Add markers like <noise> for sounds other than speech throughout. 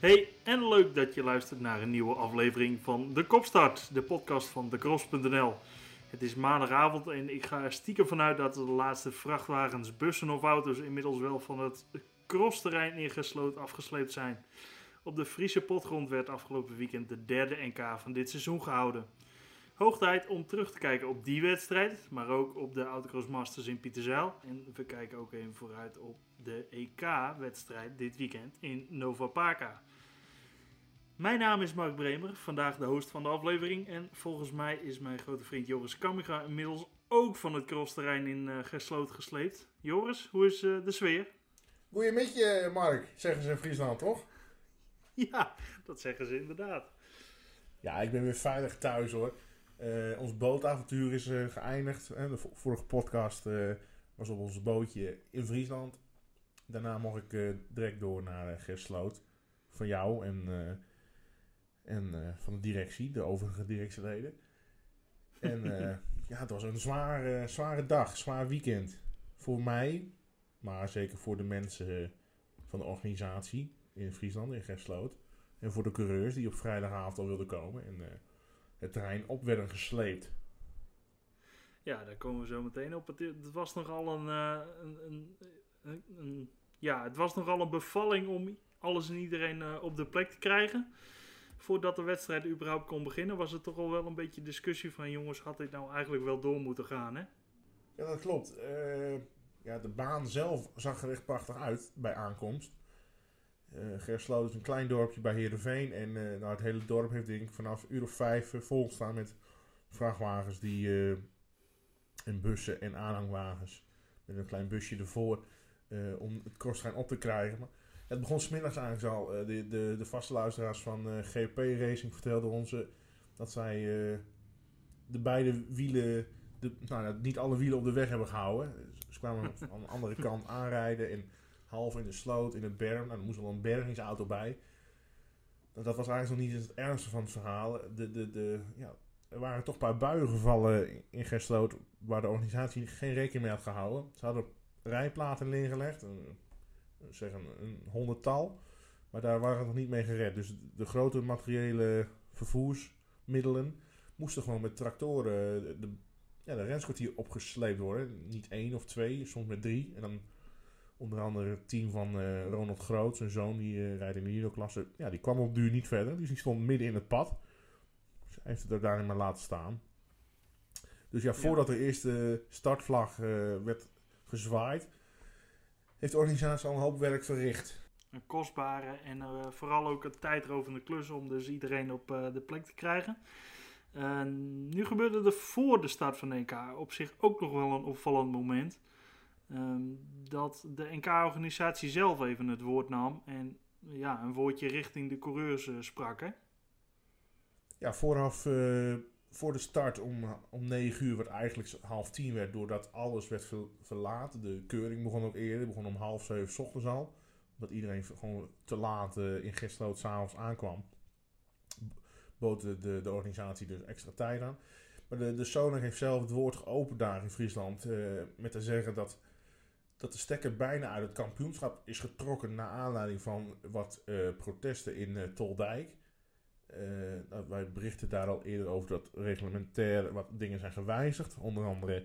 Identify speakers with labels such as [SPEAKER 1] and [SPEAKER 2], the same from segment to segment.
[SPEAKER 1] Hey, en leuk dat je luistert naar een nieuwe aflevering van De Kopstart, de podcast van decross.nl. Het is maandagavond en ik ga er stiekem vanuit dat de laatste vrachtwagens, bussen of auto's inmiddels wel van het crossterrein ingesloten afgesleept zijn. Op de Friese potgrond werd afgelopen weekend de derde NK van dit seizoen gehouden. Hoog tijd om terug te kijken op die wedstrijd, maar ook op de Autocross Masters in Pieterzeil. En we kijken ook even vooruit op de EK-wedstrijd dit weekend in Nova Paca. Mijn naam is Mark Bremer, vandaag de host van de aflevering. En volgens mij is mijn grote vriend Joris Kamiga inmiddels ook van het crossterrein in uh, Gesloot gesleept. Joris, hoe is uh, de sfeer?
[SPEAKER 2] Goeie met je, Mark, zeggen ze in Friesland, toch? <laughs>
[SPEAKER 1] Ja, dat zeggen ze inderdaad.
[SPEAKER 2] Ja, ik ben weer veilig thuis hoor. Uh, ons bootavontuur is uh, geëindigd. de vorige podcast uh, was op ons bootje in Friesland. Daarna mocht ik direct door naar Gersloot. Van jou en, en van de directie, de overige directieleden. En <laughs> ja, het was een zware, zware dag, zwaar weekend. Voor mij, maar zeker voor de mensen van de organisatie in Friesland, in Gersloot. En voor de coureurs die op vrijdagavond al wilden komen. En het terrein op werden gesleept.
[SPEAKER 1] Ja, daar komen we zo meteen op. Het, het was nogal een, uh, een, een, een, ja, het was nogal een bevalling om alles en iedereen uh, op de plek te krijgen. Voordat de wedstrijd überhaupt kon beginnen, was het toch al wel een beetje discussie van jongens, had dit nou eigenlijk wel door moeten gaan, hè?
[SPEAKER 2] Ja, dat klopt. Uh, ja, de baan zelf zag er echt prachtig uit bij aankomst. Uh, Gersloot is een klein dorpje bij Heerenveen. En uh, nou, het hele dorp heeft denk ik vanaf uur of vijf uh, volgestaan met vrachtwagens die, en bussen en aanhangwagens. Met een klein busje ervoor om het crosstrein op te krijgen. Het begon smiddags eigenlijk al. de, de, de vaste luisteraars van GP Racing vertelden ons dat zij de beide wielen, de, nou, niet alle wielen op de weg hebben gehouden. Ze kwamen aan de andere kant aanrijden en half in de sloot, in het berm. Er moest wel een bergingsauto bij. Dat was eigenlijk nog niet het ergste van het verhaal. De, de, de, ja, er waren toch een paar buien gevallen in Gersloot waar de organisatie geen rekening mee had gehouden. Ze hadden rijplaten neergelegd, een, zeg een, een honderdtal. Maar daar waren ze nog niet mee gered. Dus de grote materiële vervoersmiddelen moesten gewoon met tractoren de, ja, de opgesleept worden. Niet één of twee, soms met drie. En dan Onder andere het team van uh, Ronald Groot, zijn zoon, die uh, rijdt in de Hero-klasse. Ja, die kwam op duur niet verder, dus die stond midden in het pad. Dus hij heeft het er daarin maar laten staan. Dus ja, voordat de eerste startvlag uh, werd gezwaaid, heeft de organisatie al een hoop werk verricht.
[SPEAKER 1] Een kostbare en vooral ook een tijdrovende klus om dus iedereen op de plek te krijgen. nu gebeurde er voor de start van NK op zich ook nog wel een opvallend moment. Um, dat de NK-organisatie zelf even het woord nam en ja, een woordje richting de coureurs uh, sprak. Hè?
[SPEAKER 2] Ja, vooraf, uh, voor de start om, om 9 uur, wat eigenlijk half tien werd, doordat alles werd ver, verlaten. De keuring begon ook eerder, begon om half zeven ochtends al. Omdat iedereen gewoon te laat in Gistloot s'avonds aankwam. Bood de, de, de, organisatie dus extra tijd aan. Maar de, de Sonar heeft zelf het woord geopend daar in Friesland. met te zeggen dat dat de stekker bijna uit het kampioenschap is getrokken naar aanleiding van wat uh, protesten in uh, Toldijk. Uh, nou, wij berichten daar al eerder over dat reglementair wat dingen zijn gewijzigd. Onder andere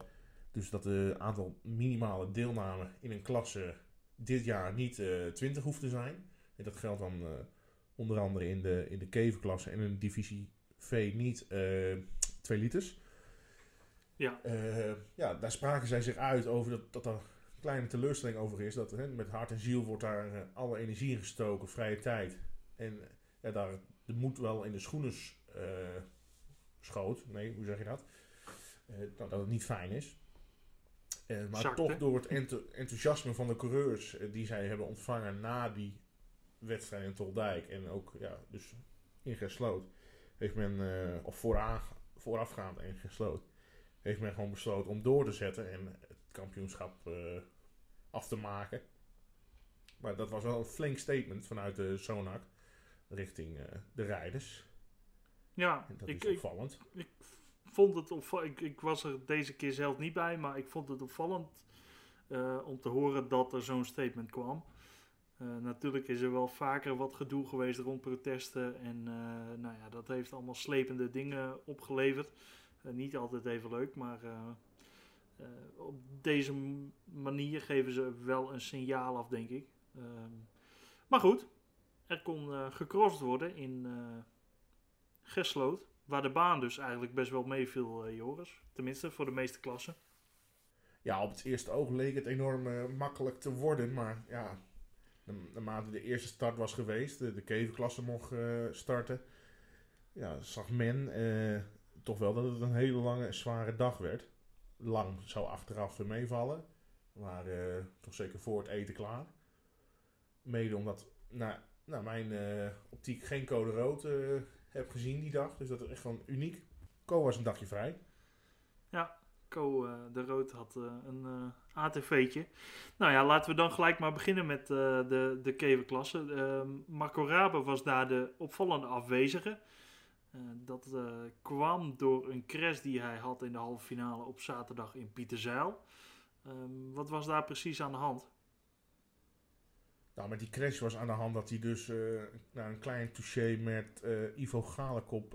[SPEAKER 2] dus dat het aantal minimale deelname in een klasse dit jaar niet 20 hoeft te zijn. En dat geldt dan onder andere in de, in de kevenklasse en in de divisie V niet 2 liters.
[SPEAKER 1] Ja.
[SPEAKER 2] ja, daar spraken zij zich uit over dat, dat er kleine teleurstelling over is dat hè, met hart en ziel wordt daar uh, alle energie in gestoken, vrije tijd. En ja, daar de moed wel in de schoenen uh, schoot. Nee, hoe zeg je dat? Dat, het niet fijn is. maar toch door het enthousiasme van de coureurs die zij hebben ontvangen na die wedstrijd in Toldijk en ook ja, dus in Gesloot, heeft men, of vooraan, voorafgaand in Gesloot, heeft men gewoon besloten om door te zetten en het kampioenschap af te maken. Maar dat was wel een flink statement vanuit de Sonak richting uh, de rijders.
[SPEAKER 1] Ja,
[SPEAKER 2] en dat
[SPEAKER 1] ik,
[SPEAKER 2] is opvallend.
[SPEAKER 1] Ik, ik vond het opvallend. Ik, ik, was er deze keer zelf niet bij, maar ik vond het opvallend uh, om te horen dat er zo'n statement kwam. natuurlijk is er wel vaker wat gedoe geweest rond protesten. En nou ja, dat heeft allemaal slepende dingen opgeleverd. niet altijd even leuk, maar op deze manier geven ze wel een signaal af, denk ik. Ehm, maar goed, er kon uh, gecrossed worden in uh, Gesloot. Waar de baan dus eigenlijk best wel meeviel, Joris. Tenminste, voor de meeste klassen.
[SPEAKER 2] Ja, op het eerste oog leek het enorm makkelijk te worden. Maar ja, naarmate de eerste start was geweest, de, de mocht starten, ja, zag men toch wel dat het een hele lange, zware dag werd. Lang zou achteraf meevallen. Maar toch zeker voor het eten klaar. Mede omdat nou, nou, mijn uh, optiek geen code rood uh, heb gezien die dag. Dus dat is echt gewoon uniek. Co was een dagje vrij.
[SPEAKER 1] Ja, Co uh, de Rood had een ATV'tje. Nou ja, laten we dan gelijk maar beginnen met de, de kevenklasse. Ehm, Marco Rabe was daar de opvallende afwezige. Dat kwam door een crash die hij had in de halve finale op zaterdag in Pieterzeil. Um, wat was daar precies aan de hand?
[SPEAKER 2] Nou, met die crash was aan de hand dat hij dus uh, een klein touché met Ivo Galekop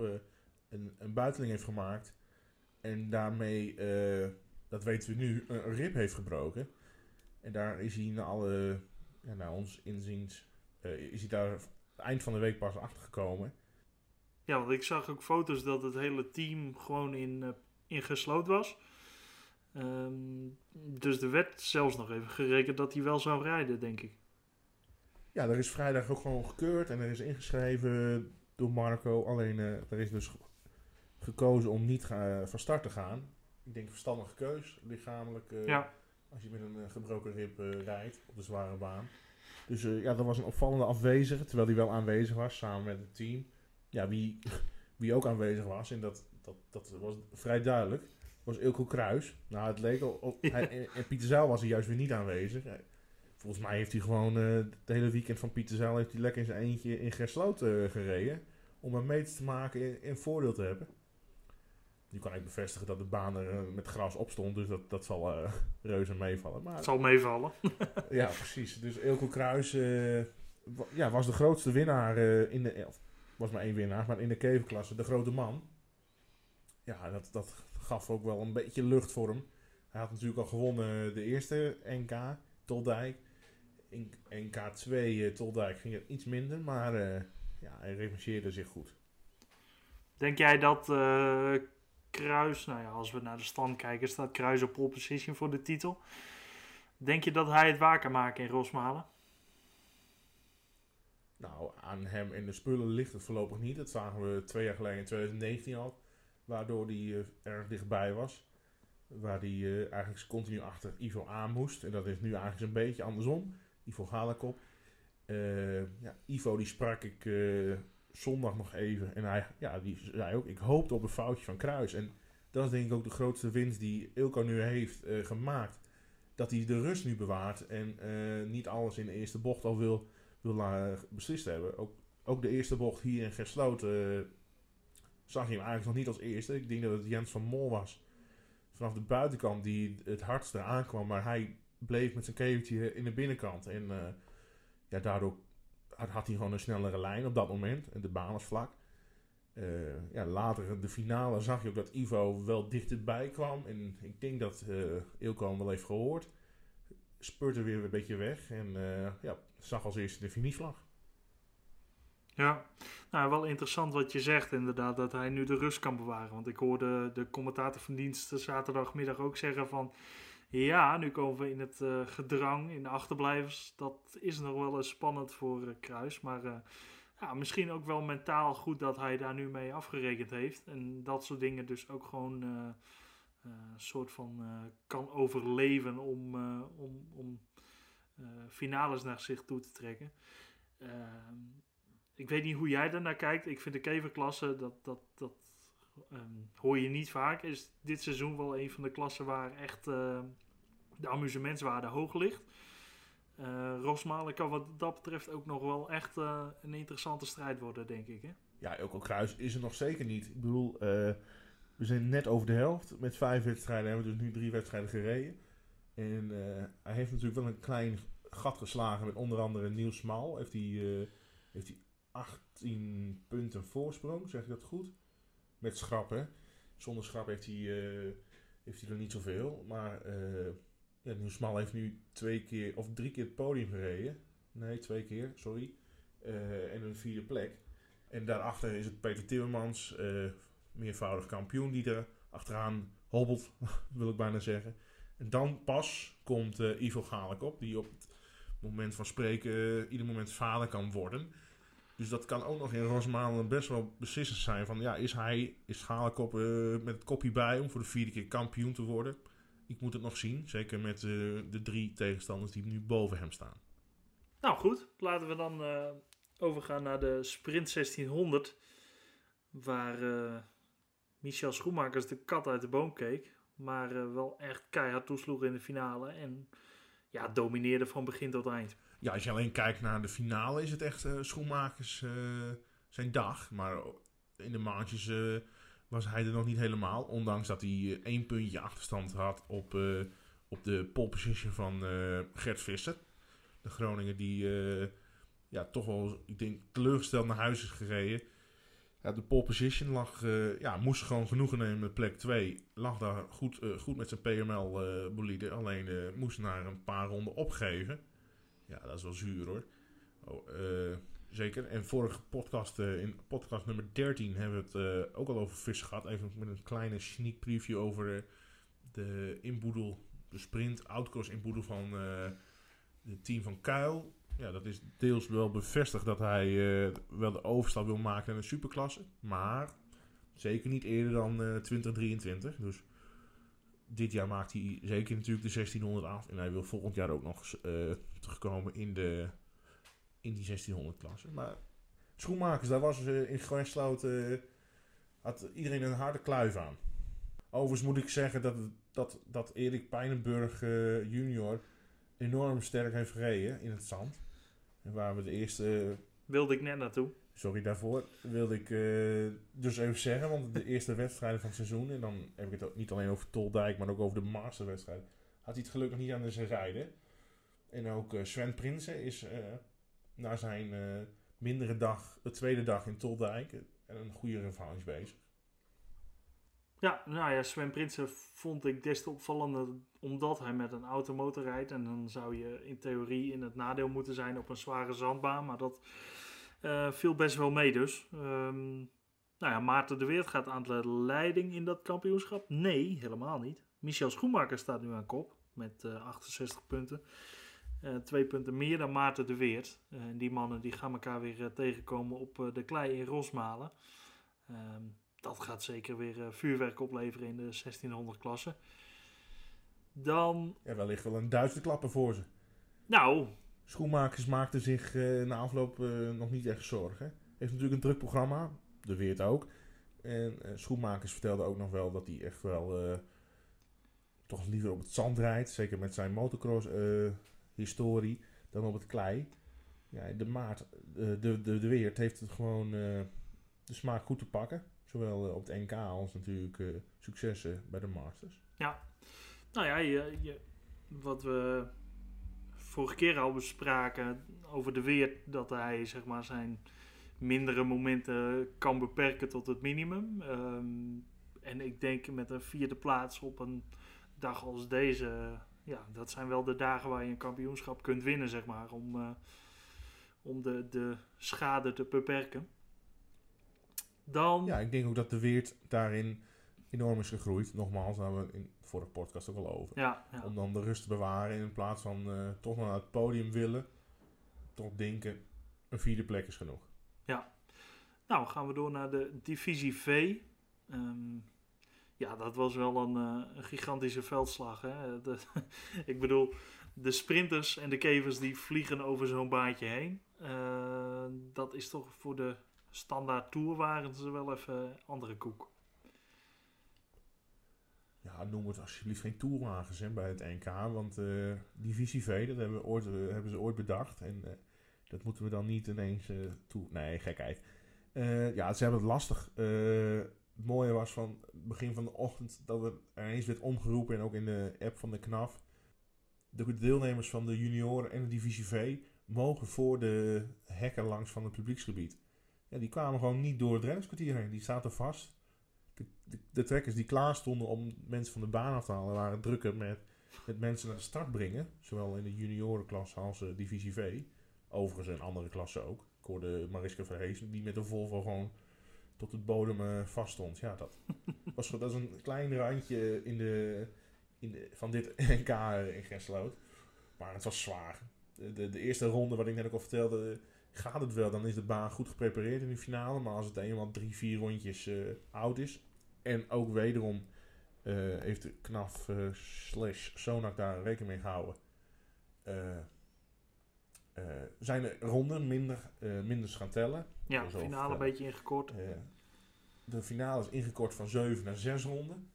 [SPEAKER 2] een, een buiteling heeft gemaakt. En daarmee, dat weten we nu, een rib heeft gebroken. En daar is hij naar alle, ja, naar ons inziens, is hij daar eind van de week pas achter gekomen.
[SPEAKER 1] Ja, want ik zag ook foto's dat het hele team gewoon in, in gesloten was. Um, dus er werd zelfs nog even gerekend dat hij wel zou rijden, denk ik.
[SPEAKER 2] Ja, er is vrijdag ook gewoon gekeurd en er is ingeschreven door Marco. Alleen uh, er is dus gekozen om niet ga, van start te gaan. Ik denk verstandige keus, lichamelijk. Uh, ja. Als je met een uh, gebroken rib rijdt op de zware baan. Dus ja, dat was een opvallende afwezige, terwijl hij wel aanwezig was samen met het team. Ja, wie, wie ook aanwezig was, en dat, dat, dat was vrij duidelijk, was Ilko Kruis. Nou, het leek al. <laughs> hij, en Pieter Zeil was er juist weer niet aanwezig. Volgens mij heeft hij gewoon uh, het hele weekend van Pieterzaal heeft hij lekker in zijn eentje in Gersloot uh, gereden. Om een meter te maken en voordeel te hebben. Nu kan ik bevestigen dat de baan er uh, met gras op stond. Dus dat, dat zal <laughs> reuze meevallen. Maar,
[SPEAKER 1] het zal meevallen. <laughs>
[SPEAKER 2] ja, precies. Dus Eelco Kruis ja, was de grootste winnaar in de... was maar één winnaar, maar in de kevenklasse. De grote man. Ja, dat, dat gaf ook wel een beetje lucht voor hem. Hij had natuurlijk al gewonnen de eerste NK, Toldijk. In, K2 uh, Toldijk ging het iets minder, maar uh, ja, hij revancheerde zich goed.
[SPEAKER 1] Denk jij dat uh, Kruis, nou ja, als we naar de stand kijken, staat Kruis op pole position voor de titel. Denk je dat hij het waar kan maken in Rosmalen?
[SPEAKER 2] Nou, aan hem in de spullen ligt het voorlopig niet. Dat zagen we twee jaar geleden in 2019 al. Waardoor hij uh, erg dichtbij was. Waar hij uh, eigenlijk continu achter Ivo aan moest. En dat is nu eigenlijk een beetje andersom. Ivo Galakop. Uh, ja, Ivo die sprak ik zondag nog even. En hij ja, die zei ook, ik hoopte op een foutje van Kruis. En dat is denk ik ook de grootste winst die Ilko nu heeft gemaakt. Dat hij de rust nu bewaart. En niet alles in de eerste bocht al wil, wil beslist hebben. Ook, ook de eerste bocht hier in Gersloten zag je hem eigenlijk nog niet als eerste. Ik denk dat het Jens van Mol was. Vanaf de buitenkant die het hardste aankwam. Maar hij bleef met zijn kevertje in de binnenkant. En uh, ja, daardoor had, hij gewoon een snellere lijn op dat moment. En de baan was vlak. Ja, later, de finale, zag je ook dat Ivo wel dichterbij kwam. En ik denk dat uh, hem wel heeft gehoord. Spurte weer een beetje weg. En ja, zag als eerste de finishvlag.
[SPEAKER 1] Ja, nou wel interessant wat je zegt inderdaad, dat hij nu de rust kan bewaren. Want ik hoorde de commentator van dienst zaterdagmiddag ook zeggen van... Ja, nu komen we in het uh, gedrang, in de achterblijvers. Dat is nog wel eens spannend voor uh, Kruis. Maar ja, misschien ook wel mentaal goed dat hij daar nu mee afgerekend heeft. En dat soort dingen dus ook gewoon een soort van kan overleven om, om, om finales naar zich toe te trekken. Ehm, ik weet niet hoe jij daarnaar kijkt. Ik vind de keverklasse, dat, dat, dat um, hoor je niet vaak. Is dit seizoen wel een van de klassen waar echt uh, de amusementswaarde hoog ligt. Rosmalen kan wat dat betreft ook nog wel echt een interessante strijd worden, denk ik. Hè?
[SPEAKER 2] Ja, Elko Kruis is er nog zeker niet. Ik bedoel, we zijn net over de helft. Met vijf wedstrijden hebben we dus nu drie wedstrijden gereden. En hij heeft natuurlijk wel een klein gat geslagen met onder andere Niels Smal. Heeft hij, eh, heeft hij 18 punten voorsprong, zeg ik dat goed? Met schrap, hè? Zonder schrap heeft hij, eh, heeft hij er niet zoveel. Maar ja, Niels Smal heeft nu twee keer of drie keer het podium gereden. Nee, twee keer, sorry. en een vierde plek. En daarachter is het Peter Timmermans, meervoudig kampioen, die er achteraan hobbelt, <laughs> wil ik bijna zeggen. En dan pas komt Ivo Galek op, die op het moment van spreken uh, ieder moment vader kan worden. Dus dat kan ook nog in Rosmalen best wel beslissend zijn. Van ja, is hij, is Schalenkop uh, met het kopje bij om voor de vierde keer kampioen te worden? Ik moet het nog zien. Zeker met de drie tegenstanders die nu boven hem staan.
[SPEAKER 1] Nou goed, laten we dan overgaan naar de Sprint 1600. Waar Michel Schoenmakers de kat uit de boom keek. Maar wel echt keihard toesloeg in de finale. En ja, domineerde van begin tot eind.
[SPEAKER 2] Ja, als je alleen kijkt naar de finale, is het echt uh, schoenmakers uh, zijn dag. Maar in de maandjes was hij er nog niet helemaal. Ondanks dat hij één puntje achterstand had op, op de pole position van Gert Visser. De Groningen die ja, toch wel, ik denk, teleurgesteld naar huis is gereden. De pole position lag, uh, ja, moest gewoon genoegen nemen met plek 2. Lag daar goed, uh, goed met zijn PML-bolide. Uh, alleen moest naar een paar ronden opgeven. Ja, dat is wel zuur hoor. Oh, zeker. En vorige podcast, in podcast nummer 13, hebben we het ook al over vissen gehad. Even met een kleine sneak preview over de inboedel, de sprint, outcross inboedel van het team van Kuil ja, dat is deels wel bevestigd dat hij uh, wel de overstap wil maken naar een superklasse. Maar zeker niet eerder dan uh, eh, 2023. Dus dit jaar maakt hij zeker natuurlijk de 1600 af. En hij wil volgend jaar ook nog uh, terugkomen in, de, in die 1600 klasse. Maar schoenmakers, daar was in Gwensloot had iedereen een harde kluif aan. Overigens moet ik zeggen dat, dat, dat Erik Pijnenburg junior enorm sterk heeft gereden in het zand. En waar we de eerste...
[SPEAKER 1] Wilde ik net naartoe.
[SPEAKER 2] Sorry daarvoor. Wilde ik uh, dus even zeggen. Want de eerste wedstrijden van het seizoen... En dan heb ik het ook niet alleen over Toldijk... Maar ook over de masterwedstrijd. Had hij het gelukkig niet aan zijn rijden. En ook uh, Sven Prinsen is uh, na zijn mindere dag... De tweede dag in Toldijk... En een goede revanche bezig.
[SPEAKER 1] Ja, nou ja, Sven Prinsen vond ik des te opvallender omdat hij met een automotor rijdt. En dan zou je in theorie in het nadeel moeten zijn op een zware zandbaan. Maar dat uh, viel best wel mee dus. Um, nou ja, Maarten de Weert gaat aan de leiding in dat kampioenschap. Nee, helemaal niet. Michel Schoenmaker staat nu aan kop met uh, 68 punten. Uh, twee punten meer dan Maarten de Weert. en die mannen die gaan elkaar weer tegenkomen op de klei in Rosmalen. Um, dat gaat zeker weer uh, vuurwerk opleveren in de 1600 klasse. Dan...
[SPEAKER 2] Ja, wellicht wel een Duitse klappen voor ze.
[SPEAKER 1] Nou...
[SPEAKER 2] Schoenmakers maakten zich uh, na afloop uh, nog niet echt zorgen. Heeft natuurlijk een druk programma, de Weert ook. En Schoenmakers vertelde ook nog wel dat hij echt wel toch liever op het zand rijdt. Zeker met zijn motocross-historie dan op het klei. Ja, de Maart, de, de, de, Weert heeft het gewoon de smaak goed te pakken. Zowel eh, op het NK als natuurlijk uh, successen bij de Masters.
[SPEAKER 1] Ja, nou ja, je, wat we vorige keer al bespraken over de weer, dat hij zeg maar zijn mindere momenten kan beperken tot het minimum. Um, en ik denk met een vierde plaats op een dag als deze, ja, dat zijn wel de dagen waar je een kampioenschap kunt winnen, zeg maar, om, uh, om de, de schade te beperken. Dan...
[SPEAKER 2] Ja, ik denk ook dat de Weert daarin enorm is gegroeid. Nogmaals, daar hebben we in de vorige podcast ook al over.
[SPEAKER 1] Ja, ja.
[SPEAKER 2] Om dan de rust te bewaren in plaats van uh, toch naar het podium willen. Toch denken, een vierde plek is genoeg.
[SPEAKER 1] Ja. Nou, gaan we door naar de divisie V. Um, ja, dat was wel een, uh, een gigantische veldslag. Hè? <laughs> De, ik bedoel, de sprinters en de kevers die vliegen over zo'n baantje heen. Uh, dat is toch voor de standaard tour waren ze wel even andere koek.
[SPEAKER 2] Ja, noem het alsjeblieft geen tourwagens bij het NK. Want uh, Divisie V, dat hebben, we ooit, uh, hebben ze ooit bedacht. En uh, dat moeten we dan niet ineens toe... Nee, gekheid. ja, ze hebben het lastig. het mooie was van het begin van de ochtend dat er ineens werd omgeroepen. En ook in de app van de KNAF. de deelnemers van de junioren en de divisie V mogen voor de hekken langs van het publieksgebied. Ja, die kwamen gewoon niet door het rennerskwartier heen. Die zaten vast. De, de, de trekkers die klaar stonden om mensen van de baan af te halen, waren drukker met, met mensen naar de start brengen. Zowel in de juniorenklasse als de divisie V. Overigens in andere klassen ook. Ik hoorde Mariska Verhees die met de Volvo gewoon tot het bodem uh, vast stond. Ja, dat, <laughs> was, dat is een klein randje in de, in de, van dit <laughs> NK in Gersloot. Maar het was zwaar. De, de, de, eerste ronde, wat ik net ook al vertelde, gaat het wel. Dan is de baan goed geprepareerd in de finale. Maar als het eenmaal drie, vier rondjes uh, oud is. En ook wederom uh, heeft de KNAF uh, slash Sonak daar rekening mee gehouden. zijn de ronden minder, minder gaan tellen.
[SPEAKER 1] Ja, de finale een beetje ingekort.
[SPEAKER 2] de finale is ingekort van 7 naar 6 ronden.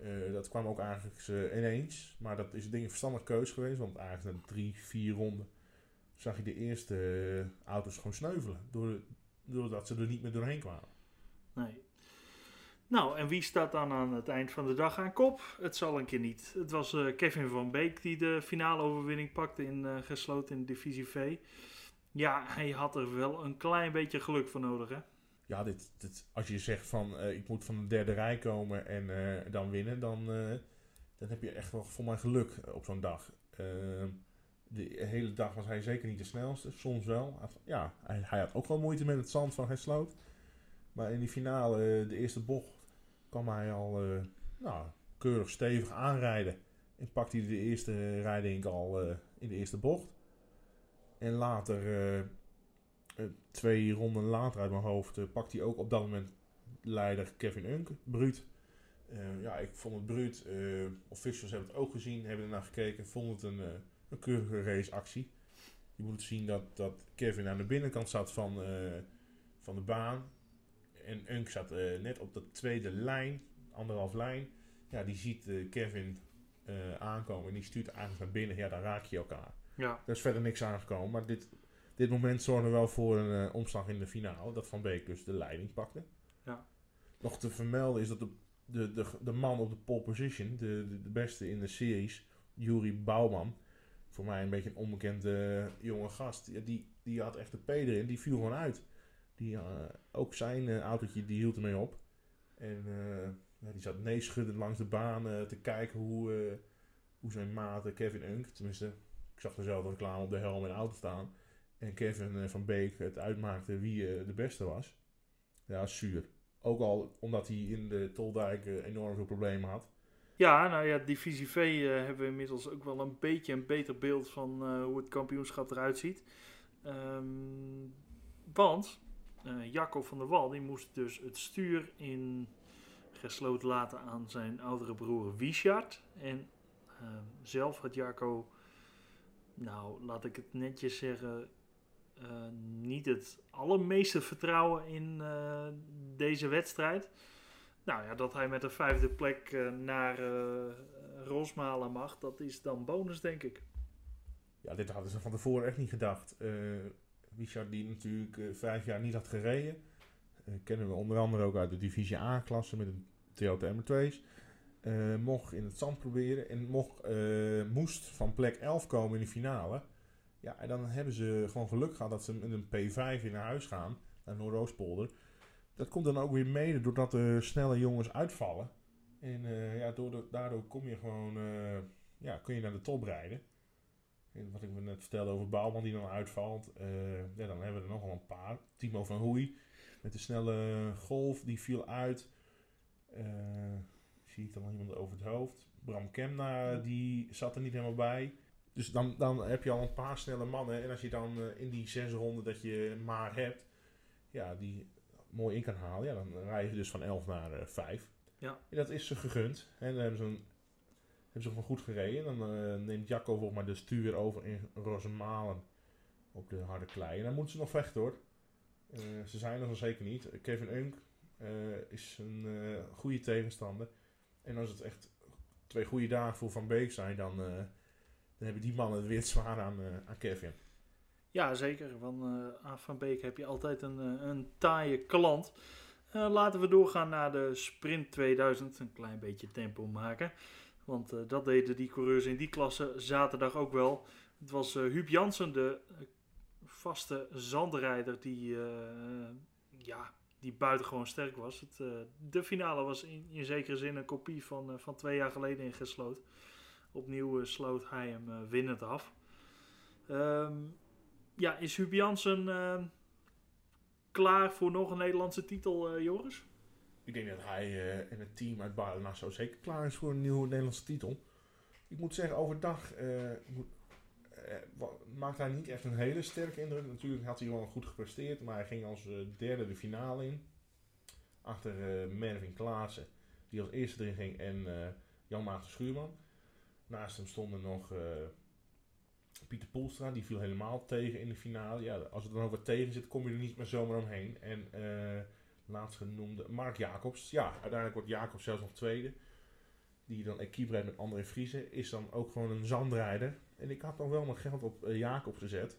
[SPEAKER 2] Uh, dat kwam ook eigenlijk uh, ineens. Maar dat is een ding een verstandige keus geweest. Want eigenlijk na drie, vier ronden zag je de eerste uh, auto's gewoon sneuvelen. Doordat ze er niet meer doorheen kwamen.
[SPEAKER 1] Nee. Nou, en wie staat dan aan het eind van de dag aan kop? Het zal een keer niet. Het was Kevin van Beek die de finale overwinning pakte in gesloten in divisie V. Ja, hij had er wel een klein beetje geluk voor nodig, hè?
[SPEAKER 2] ja, dit, dit, als je zegt van uh, ik moet van de derde rij komen en dan winnen, dan, dan heb je echt wel voor mijn geluk op zo'n dag. De hele dag was hij zeker niet de snelste, soms wel. Ja, hij, hij had ook wel moeite met het zand van sloot. Maar in die finale, de eerste bocht, kwam hij al nou, keurig stevig aanrijden. En pakte hij de eerste rijding al in de eerste bocht. En later eh, twee ronden later uit mijn hoofd pakt hij ook op dat moment leider Kevin Unk, Bruut. Ja, ik vond het Bruut. officials hebben het ook gezien, hebben ernaar gekeken, vonden het een, een keurige raceactie. Je moet zien dat, dat Kevin aan de binnenkant zat van, van de baan. En Unk zat net op de tweede lijn, anderhalf lijn. Ja, die ziet Kevin aankomen en die stuurt eigenlijk naar binnen. Ja, dan raak je elkaar.
[SPEAKER 1] Ja.
[SPEAKER 2] Er is verder niks aangekomen, maar dit dit moment zorgde wel voor een omslag in de finale. Dat Van Beek dus de leiding pakte.
[SPEAKER 1] Ja.
[SPEAKER 2] Nog te vermelden is dat de, de, de, de man op de pole position, de, de, de beste in de series, Juri Bouwman. Voor mij een beetje een onbekende jonge gast. Die, die had echt de P erin. Die viel gewoon uit. Die, uh, ook zijn autootje die hield ermee op. En ja, die zat neeschuddend langs de baan te kijken hoe, hoe zijn maat Kevin Unk, tenminste, ik zag dezelfde reclame op de helm in de auto staan en Kevin eh, van Beek het uitmaakte wie eh, de beste was. Ja, zuur. Ook al omdat hij in de Toldijk enorm veel problemen had.
[SPEAKER 1] Ja, nou ja, divisie V uh, hebben we inmiddels ook wel een beetje een beter beeld van uh, hoe het kampioenschap eruit ziet. Um, want uh, Jacco van der Wal die moest dus het stuur in gesloten laten aan zijn oudere broer Wiechard. En ehm, zelf had Jacco, nou laat ik het netjes zeggen, niet het allermeeste vertrouwen in deze wedstrijd. Nou ja, dat hij met een vijfde plek uh, naar Rosmalen mag, dat is dan bonus, denk ik.
[SPEAKER 2] Ja, dit hadden ze van tevoren echt niet gedacht. Richard, die natuurlijk vijf jaar niet had gereden, kennen we onder andere ook uit de Divisie A-klasse met een Toyota M2's. mocht in het zand proberen en mocht, moest van plek 11 komen in de finale. Ja, en dan hebben ze gewoon geluk gehad dat ze met een P5 in naar huis gaan, naar Noordoostpolder. Dat komt dan ook weer mede doordat de snelle jongens uitvallen. En uh, ja, daardoor kom je gewoon, uh, ja, kun je naar de top rijden. En wat ik me net vertelde over Bouwman die dan uitvalt. Uh, ja, dan hebben we er nogal een paar. Timo van Hoei met de snelle golf, die viel uit. zie ik dan nog iemand over het hoofd. Bram Kemna, die zat er niet helemaal bij. Dus dan, dan heb je al een paar snelle mannen. En als je dan in die zes ronden dat je maar hebt, ja, die mooi in kan halen, ja, dan rij je dus van 11 naar uh, eh, 5.
[SPEAKER 1] Ja.
[SPEAKER 2] En dat is ze gegund. En dan hebben ze, een, hebben ze gewoon goed gereden. En dan uh, neemt Jacco volgens mij de stuur over in Rosemalen op de harde klei. En dan moeten ze nog vechten hoor. ze zijn er nog zeker niet. Kevin Unk is een goede tegenstander. En als het echt twee goede dagen voor Van Beek zijn, dan dan hebben die mannen het weer zwaar aan, aan Kevin.
[SPEAKER 1] Ja, zeker. Van uh, Van Beek heb je altijd een, uh, een taaie klant. laten we doorgaan naar de Sprint 2000. Een klein beetje tempo maken. Want eh, dat deden die coureurs in die klasse zaterdag ook wel. Het was uh, Huub Jansen, de vaste zandrijder, die, ja, die buitengewoon sterk was. Het, de finale was in, in zekere zin een kopie van, van twee jaar geleden in Gesloot. Opnieuw sloot hij hem winnend af. Um, ja, is Huub Jansen ehm, klaar voor nog een Nederlandse titel, Joris?
[SPEAKER 2] Ik denk dat hij uh, en het team uit Baarden zo zeker klaar is voor een nieuwe Nederlandse titel. Ik moet zeggen, overdag uh, moet, maakt hij niet echt een hele sterke indruk. Natuurlijk had hij wel goed gepresteerd, maar hij ging als derde de finale in. Achter Mervin Klaassen, die als eerste erin ging, en Jan Maarten Schuurman. Naast hem stonden nog Pieter Poelstra, die viel helemaal tegen in de finale. Ja, als er dan wat tegen zit, kom je er niet meer zomaar omheen. En laatstgenoemde Mark Jacobs. Ja, uiteindelijk wordt Jacobs zelfs nog tweede. Die dan equipe rijdt met André Vriezen. Is dan ook gewoon een zandrijder. En ik had dan wel mijn geld op uh, Jacobs gezet.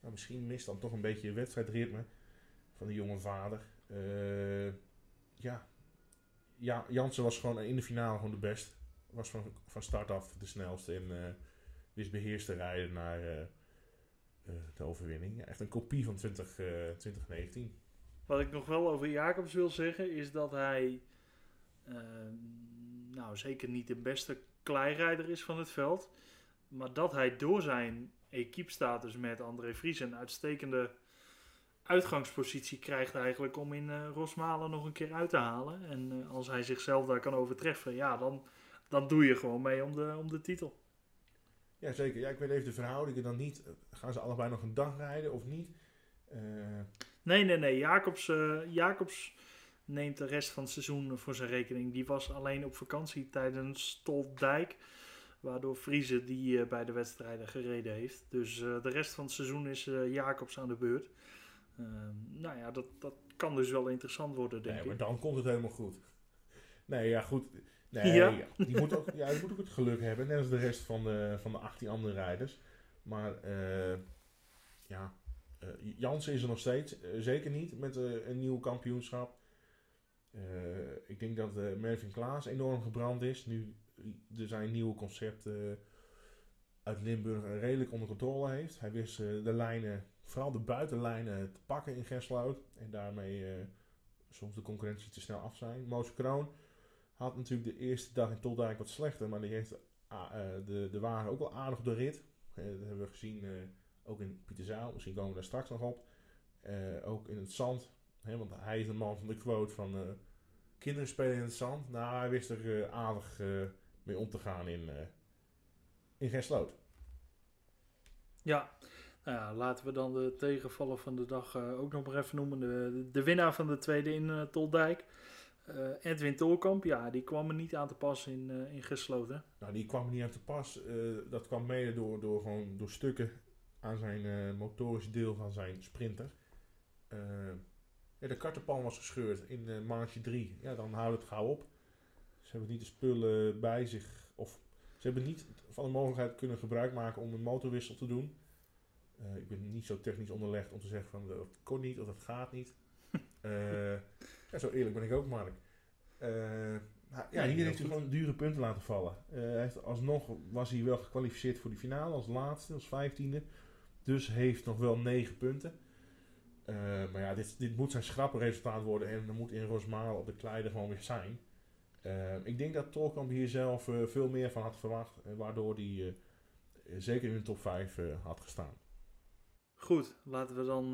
[SPEAKER 2] Maar misschien mist dan toch een beetje het wedstrijdritme van de jonge vader. Uh, ja. ja, Jansen was gewoon in de finale gewoon de best. Was van, van start af de snelste en uh, wist beheerst te rijden naar de overwinning. echt een kopie van 20, 2019.
[SPEAKER 1] Wat ik nog wel over Jacobs wil zeggen, is dat hij uh, nou zeker niet de beste kleirijder is van het veld. Maar dat hij door zijn equipe-status met André Vries een uitstekende uitgangspositie krijgt eigenlijk om in Rosmalen nog een keer uit te halen. En als hij zichzelf daar kan overtreffen, ja, dan, dan doe je gewoon mee om de, om de titel.
[SPEAKER 2] Ja, zeker. Ja, ik weet even de verhoudingen dan niet. Gaan ze allebei nog een dag rijden of niet? Uh,
[SPEAKER 1] Nee, nee, nee. Jacobs, uh, Jacobs neemt de rest van het seizoen voor zijn rekening. Die was alleen op vakantie tijdens Stoltdijk. Waardoor Friese die uh, bij de wedstrijden gereden heeft. Dus de rest van het seizoen is Jacobs aan de beurt. Ehm, nou ja, dat, dat kan dus wel interessant worden, denk
[SPEAKER 2] nee,
[SPEAKER 1] ik.
[SPEAKER 2] maar dan komt het helemaal goed. Nee, ja, goed. Nee, ja. die, moet ook, ja, die moet ook het geluk hebben. Net als de rest van de, van de 18 andere rijders. Maar ja, uh, Jansen is er nog steeds, uh, zeker niet met uh, een nieuw kampioenschap. ik denk dat Mervin Klaas enorm gebrand is. Nu er zijn nieuwe concepten uit Limburg redelijk onder controle heeft. Hij wist de lijnen, vooral de buitenlijnen, te pakken in Gersloot. En daarmee soms de concurrentie te snel af zijn. Moos Kroon had natuurlijk de eerste dag in Toldijk wat slechter. Maar die heeft de, de wagen ook wel aardig de rit. dat hebben we gezien ook in Pieterzaal, misschien komen we daar straks nog op. Uh, ook in het zand. Hè, want hij is een man van de quote van uh, kinderen spelen in het zand. Nou, hij wist er uh, aardig mee om te gaan in, in Gersloot.
[SPEAKER 1] Ja. Nou ja, laten we dan de tegenvaller van de dag ook nog maar even noemen. De, de winnaar van de tweede in Toldijk. Edwin Tolkamp, ja, die kwam er niet aan te pas in, in Gesloten.
[SPEAKER 2] Nou, die kwam er niet aan te pas. dat kwam mede door, door, gewoon, door stukken aan zijn uh, motorisch deel van zijn sprinter. Ja, de kartenpan was gescheurd in uh, marge 3. Ja, dan houdt het gauw op. Ze hebben niet de spullen bij zich. Of ze hebben niet van de mogelijkheid kunnen gebruik maken om een motorwissel te doen. ik ben niet zo technisch onderlegd om te zeggen van dat kon niet of dat gaat niet. <laughs> ja, zo eerlijk ben ik ook, Mark. ja, hier heeft hij gewoon dure punten laten vallen. hij heeft, alsnog was hij wel gekwalificeerd voor die finale als laatste, als vijftiende. Dus heeft nog wel 9 punten. Uh, maar ja, dit, dit moet zijn schrappenresultaat worden. En dan moet in Rosmalen op de Kleide gewoon weer zijn. Ik denk dat Tolkamp hier zelf veel meer van had verwacht. waardoor hij zeker in de top 5 had gestaan.
[SPEAKER 1] Goed, laten we dan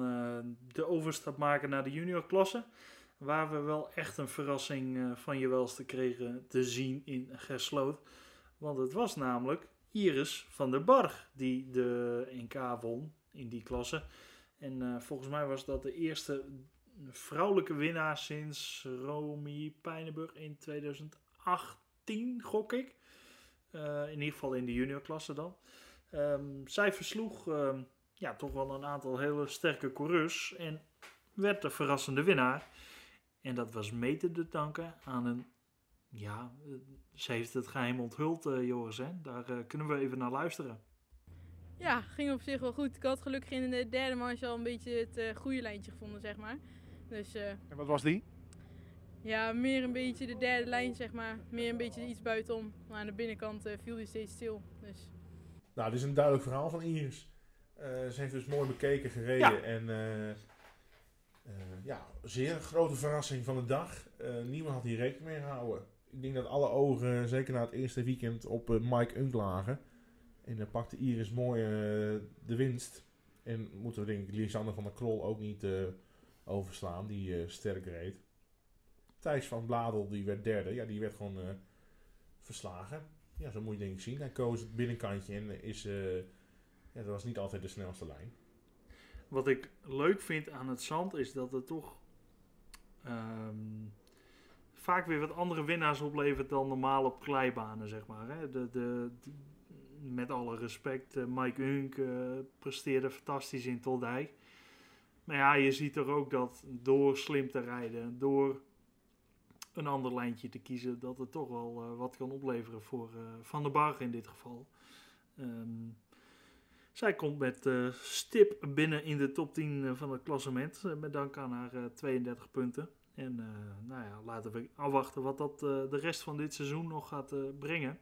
[SPEAKER 1] de overstap maken naar de juniorklasse. Waar we wel echt een verrassing van je welste kregen te zien in Gersloot. Want het was namelijk Iris van der Barg die de NK won in die klasse. En uh, volgens mij was dat de eerste vrouwelijke winnaar sinds Romy Pijnenburg in 2018, gok ik. Uh, in ieder geval in de juniorklasse dan. Um, zij versloeg um, ja, toch wel een aantal hele sterke coureurs en werd de verrassende winnaar. En dat was mede te danken aan een ja, ze heeft het geheim onthuld, uh, Joris. Hè? Daar uh, kunnen we even naar luisteren.
[SPEAKER 3] Ja, ging op zich wel goed. Ik had gelukkig in de derde manche al een beetje het uh, goede lijntje gevonden, zeg maar. Dus,
[SPEAKER 4] en wat was die?
[SPEAKER 3] Ja, meer een beetje de derde lijn, zeg maar. Meer een beetje iets buitenom. Maar aan de binnenkant eh, viel hij steeds stil. Dus
[SPEAKER 2] Nou, dit is een duidelijk verhaal van Iris. Eh, ze heeft dus mooi bekeken, gereden.
[SPEAKER 1] Ja.
[SPEAKER 2] En eh, ja, zeer grote verrassing van de dag. Eh, niemand had hier rekening mee gehouden. Ik denk dat alle ogen, zeker na het eerste weekend, op eh, Mike Unk lagen. En dan pakte Iris mooi de winst. En moeten we denk ik van der Krol ook niet overslaan, die sterk reed. Thijs van Bladel, die werd derde. Ja, die werd gewoon verslagen. Ja, zo moet je denk ik zien. Hij koos het binnenkantje en is... ja, dat was niet altijd de snelste lijn.
[SPEAKER 1] Wat ik leuk vind aan het zand is dat het toch ehm, vaak weer wat andere winnaars oplevert dan normaal op kleibanen, zeg maar. Hè. De, de, met alle respect, eh, Mike Hunk eh, presteerde fantastisch in Toldijk. Maar ja, je ziet er ook dat door slim te rijden, door een ander lijntje te kiezen, dat het toch wel eh, wat kan opleveren voor Van der Barg in dit geval. Ehm, zij komt met eh, stip binnen in de top 10 eh, van het klassement. eh, met dank aan haar eh, 32 punten. En nou ja, laten we afwachten wat dat de rest van dit seizoen nog gaat brengen.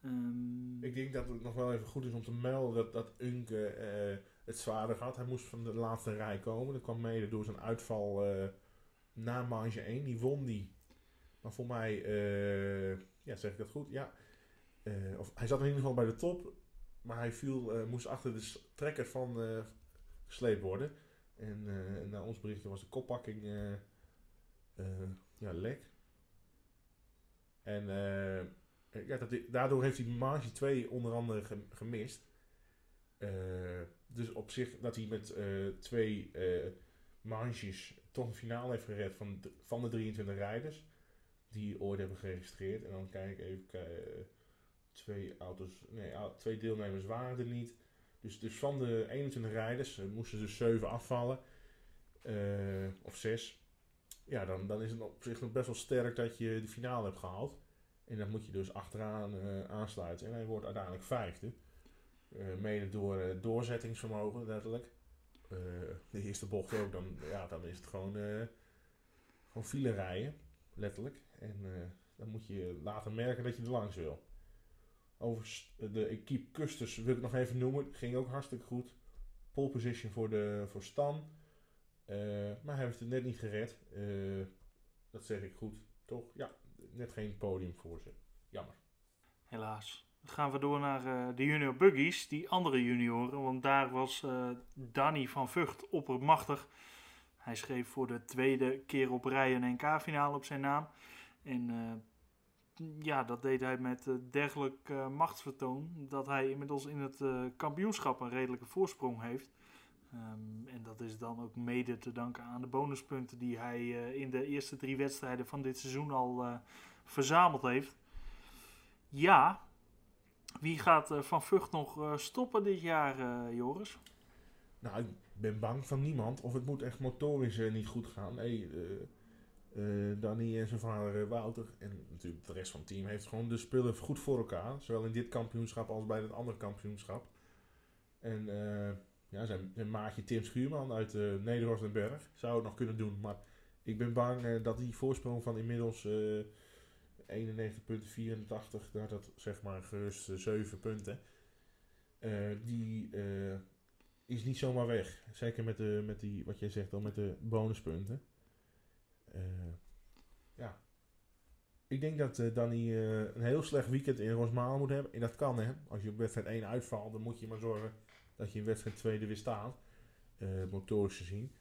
[SPEAKER 1] Ehm,
[SPEAKER 2] Ik denk dat het nog wel even goed is om te melden dat, Unke het zwaarder had. Hij moest van de laatste rij komen. Dat kwam mede door zijn uitval na marge 1. Die won die. Maar voor mij, ja zeg ik dat goed? Ja. Of, hij zat in ieder geval bij de top. Maar hij viel, eh, moest achter de trekker van eh, gesleept worden. En eh naar ons berichtje was de koppakking ja, lek. En ja, dat, daardoor heeft hij marge 2 onder andere ge- gemist. Dus op zich dat hij met twee marges toch een finale heeft gered van, de- van de 23 rijders. Die ooit hebben geregistreerd. En dan kijk ik even, twee auto's, nee, twee deelnemers waren er niet. Dus, dus van de 21 rijders eh, moesten dus 7 afvallen. Eh, of 6. Ja, dan, dan is het op zich nog best wel sterk dat je de finale hebt gehaald. En dan moet je dus achteraan eh, aansluiten. En hij wordt uiteindelijk vijfde. Mede door doorzettingsvermogen, letterlijk. De eerste bocht ook, dan, ja, dan is het gewoon, gewoon file rijden, letterlijk. En dan moet je laten merken dat je er langs wil. Overigens, de equipe Custers wil ik nog even noemen. Ging ook hartstikke goed. Pole position voor, de, voor Stan. Eh, maar hij heeft het net niet gered. Eh, dat zeg ik goed, toch? Ja, net geen podium voor ze. Jammer.
[SPEAKER 1] Helaas. Dan gaan we door naar eh, de junior buggies, die andere junioren. Want daar was Danny van Vught oppermachtig. Hij schreef voor de tweede keer op rij een NK-finale op zijn naam. En ja, dat deed hij met eh, dergelijk eh, machtsvertoon. Dat hij inmiddels in het eh, kampioenschap een redelijke voorsprong heeft. Ehm, en dat is dan ook mede te danken aan de bonuspunten die hij in de eerste drie wedstrijden van dit seizoen al verzameld heeft. Ja, wie gaat Van Vught nog stoppen dit jaar, Joris?
[SPEAKER 2] Nou, ik ben bang van niemand. Of het moet echt motorisch niet goed gaan. Nee, eh, Danny en zijn vader eh, Wouter en natuurlijk de rest van het team heeft gewoon de spullen goed voor elkaar. Zowel in dit kampioenschap als bij het andere kampioenschap. En eh, ja, zijn, maatje Tim Schuurman uit Nederhorst en Berg zou het nog kunnen doen. Maar ik ben bang dat die voorsprong van inmiddels eh 91,84, dat dat zeg maar gerust eh, 7 punten. die is niet zomaar weg. Zeker met, de, met die, wat jij zegt dan, met de bonuspunten. Eh, ja. Ik denk dat eh, Danny eh, een heel slecht weekend in Rosmalen moet hebben. En dat kan hè. Als je op wedstrijd 1 uitvalt, dan moet je maar zorgen dat je in wedstrijd 2 er weer staat. eh, motorisch gezien.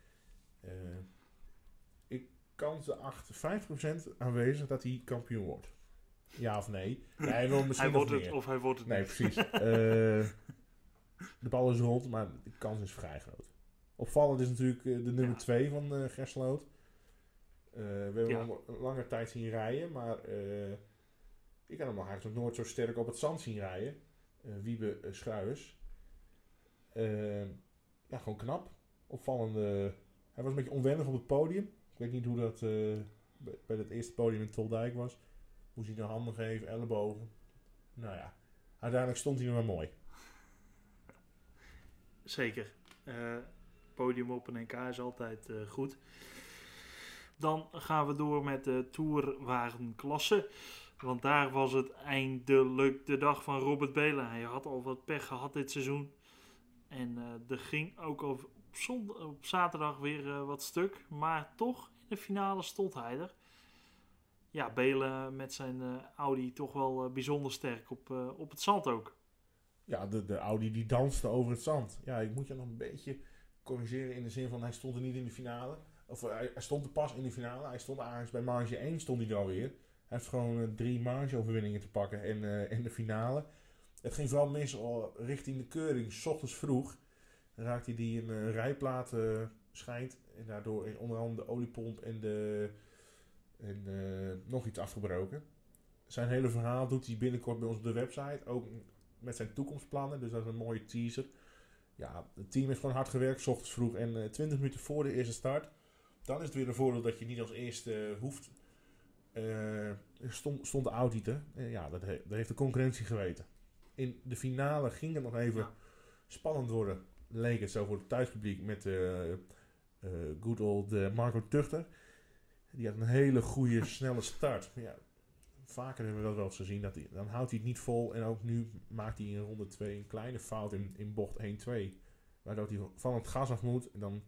[SPEAKER 2] Ik kans de 8, 5% aanwezig dat hij kampioen wordt. Ja of nee? Nee, <clears throat> hij wil misschien
[SPEAKER 1] Hij wordt het
[SPEAKER 2] meer.
[SPEAKER 1] of hij wordt het
[SPEAKER 2] Nee,
[SPEAKER 1] niet.
[SPEAKER 2] precies. <laughs> De bal is rond, maar de kans is vrij groot. Opvallend is natuurlijk de nummer
[SPEAKER 1] Ja.
[SPEAKER 2] 2 van eh Gersloot. Eh, we hebben
[SPEAKER 1] Ja.
[SPEAKER 2] hem al een lange tijd zien rijden, maar eh, ik heb hem nog eigenlijk nog nooit zo sterk op het zand zien rijden. Eh, Wiebe Schruijers. Eh, ja, gewoon knap. Opvallende. Hij was een beetje onwennig op het podium. Ik weet niet hoe dat bij, het eerste podium in Toldijk was. Moest hij naar handen geven, ellebogen. Nou ja, uiteindelijk stond hij er maar mooi.
[SPEAKER 1] Zeker. Podium op een NK is altijd goed. Dan gaan we door met de Tourwagenklasse. Want daar was het eindelijk de dag van Robert Belen. Hij had al wat pech gehad dit seizoen. En uh, er ging ook op, op zaterdag weer uh, wat stuk. Maar toch, in de finale stond hij er. Ja, Belen met zijn Audi toch wel bijzonder sterk op, op het zand ook.
[SPEAKER 2] Ja, de, de Audi die danste over het zand. Ja, ik moet je nog een beetje corrigeren in de zin van hij stond er niet in de finale. Of hij, hij stond er pas in de finale. Hij stond ergens bij marge 1 stond hij er alweer. Hij heeft gewoon uh, drie margeoverwinningen te pakken in, uh, in de finale. Het ging vooral mis al richting de keuring. S ochtends vroeg raakte hij die een uh, rijplaat schijnt. En daardoor onder andere de oliepomp en, de, en nog iets afgebroken. Zijn hele verhaal doet hij binnenkort bij ons op de website. Ook met zijn toekomstplannen. Dus dat is een mooie teaser. Ja, het team heeft gewoon hard gewerkt, s ochtends vroeg. En 20 minuten voor de eerste start. Dan is het weer een voordeel dat je niet als eerste hoeft uh, stond, stond de Audi te. Uh, ja, dat, he, dat, heeft de concurrentie geweten. In de finale ging het nog even ja. spannend worden. Leek het zo voor het thuispubliek met good old Marco Tuchter. Die had een hele goede, snelle start. Ja, vaker hebben we dat wel eens gezien. Dat hij, dan houdt hij het niet vol. En ook nu maakt hij in ronde 2 een kleine fout in, in bocht 1-2. Waardoor hij van het gas af moet. En dan,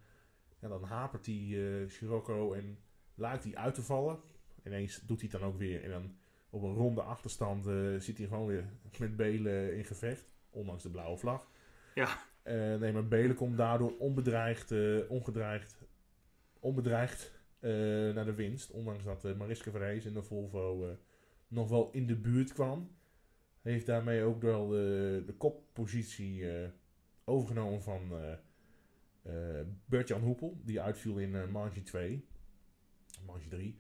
[SPEAKER 2] ja, dan hapert hij uh, Scirocco en lijkt hij uit te vallen ineens doet hij het dan ook weer. En dan op een ronde achterstand uh, zit hij gewoon weer met Belen in gevecht. Ondanks de blauwe vlag.
[SPEAKER 1] Ja.
[SPEAKER 2] Uh, nee, maar Belen komt daardoor onbedreigd, ongedreigd, onbedreigd naar de winst. Ondanks dat Mariska Verhees in de Volvo nog wel in de buurt kwam. Heeft daarmee ook wel de, de koppositie overgenomen van Bert-Jan Hoepel. Die uitviel in uh, Marge 2. Marge 3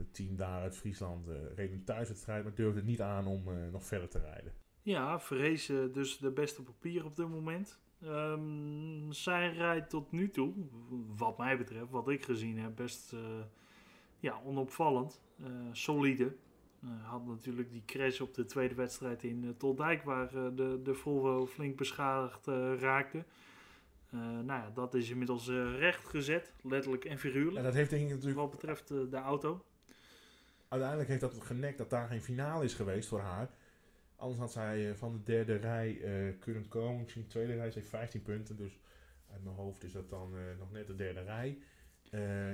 [SPEAKER 2] het team daar uit Friesland uh, reed een thuiswedstrijd, maar durfde het niet aan om uh, nog verder te rijden.
[SPEAKER 1] Ja, vrezen dus de beste papier op dit moment. Um, zij rijdt tot nu toe, wat mij betreft, wat ik gezien heb, best uh, ja, onopvallend. solide. had natuurlijk die crash op de tweede wedstrijd in uh, Toldijk, waar de, de Volvo flink beschadigd raakte. Nou ja, dat is inmiddels recht gezet, letterlijk en figuurlijk.
[SPEAKER 2] En dat heeft denk ik natuurlijk...
[SPEAKER 1] Wat betreft de auto
[SPEAKER 2] uiteindelijk heeft dat genekt dat daar geen finale is geweest voor haar. Anders had zij eh, van de derde rij kunnen komen. Misschien de tweede rij. Ze heeft 15 punten. Dus uit mijn hoofd is dat dan nog net de derde rij.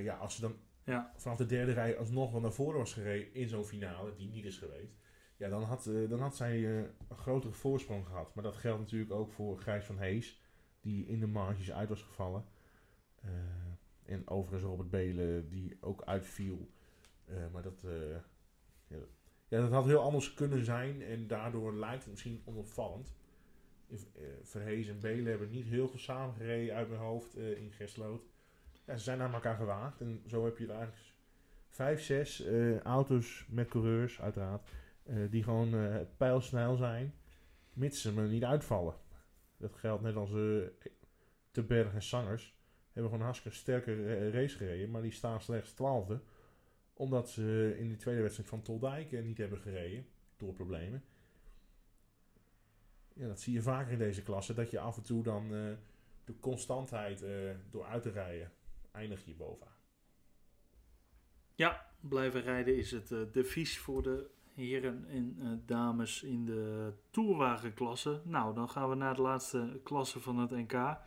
[SPEAKER 2] Ja, als ze dan
[SPEAKER 1] ja.
[SPEAKER 2] vanaf de derde rij alsnog wel naar voren was gereden in zo'n finale, die niet is geweest. Ja, dan had, dan had zij een grotere voorsprong gehad. Maar dat geldt natuurlijk ook voor Gijs van Hees, die in de marges uit was gevallen. en overigens Robert Belen, die ook uitviel. Uh, maar dat, uh, ja, ja, dat had heel anders kunnen zijn en daardoor lijkt het misschien onopvallend. Uh, Verhees en Belen hebben niet heel veel samengereden uit mijn hoofd in Gesloot. Ja, ze zijn naar elkaar gewaagd en zo heb je het eigenlijk vijf, zes auto's met coureurs uiteraard. die gewoon pijlsnel zijn, mits ze me niet uitvallen. Dat geldt net als Te Berg en Sangers. Hebben gewoon hartstikke sterke race gereden, maar die staan slechts twaalfde omdat ze in de tweede wedstrijd van Toldijk niet hebben gereden. Door problemen. Ja, dat zie je vaker in deze klasse. Dat je af en toe dan uh, de constantheid uh, door uit te rijden eindig je bovenaan.
[SPEAKER 1] Ja, blijven rijden is het uh, devies voor de heren en dames in de toerwagenklasse. Nou, dan gaan we naar de laatste klasse van het NK.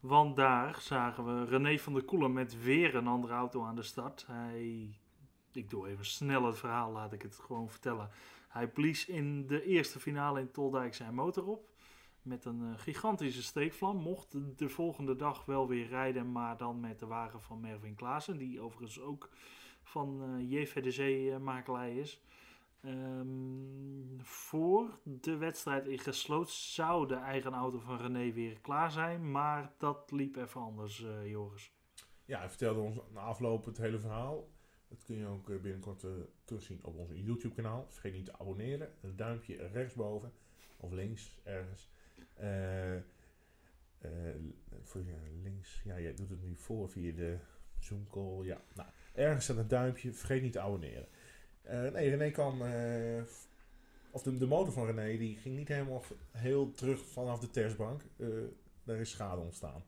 [SPEAKER 1] Want daar zagen we René van der Koelen met weer een andere auto aan de start. Hij ik doe even snel het verhaal, laat ik het gewoon vertellen. Hij blies in de eerste finale in Toldijk zijn motor op. Met een uh, gigantische steekvlam. Mocht de volgende dag wel weer rijden, maar dan met de wagen van Mervin Klaassen. Die overigens ook van uh, JVDC uh, makelij is. Um, voor de wedstrijd in gesloten zou de eigen auto van René weer klaar zijn. Maar dat liep even anders, uh, Joris.
[SPEAKER 2] Ja, hij vertelde ons na afloop het hele verhaal. Dat kun je ook eh, binnenkort uh, terugzien op ons YouTube kanaal. Vergeet niet te abonneren. Een duimpje rechtsboven of links ergens. Uh, voor links, ja, jij doet het nu voor via de Zoom call. Ja, nou, ergens staat een duimpje. Vergeet niet te abonneren. Nee, René kan. of de, de motor van René die ging niet helemaal heel terug vanaf de testbank. daar is schade ontstaan.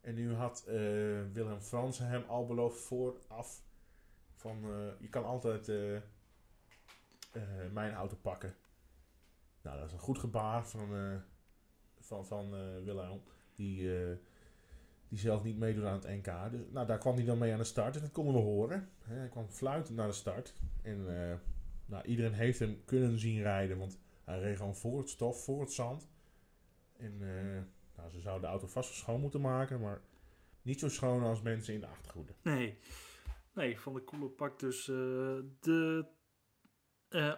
[SPEAKER 2] En nu had Willem Fransen hem al beloofd vooraf van je kan altijd mijn auto pakken. Nou, dat is een goed gebaar van, van, van Willem. Die die zelf niet meedoet aan het NK. Dus nou, daar kwam hij dan mee aan de start. En dat konden we horen. Hij kwam fluitend naar de start. En uh, nou, iedereen heeft hem kunnen zien rijden. Want hij reed gewoon voor het stof, voor het zand. En uh, nou, ze zouden de auto vast wel schoon moeten maken. Maar niet zo schoon als mensen in de achtergoede.
[SPEAKER 1] Nee. Nee, Van de Koele pakt dus uh, de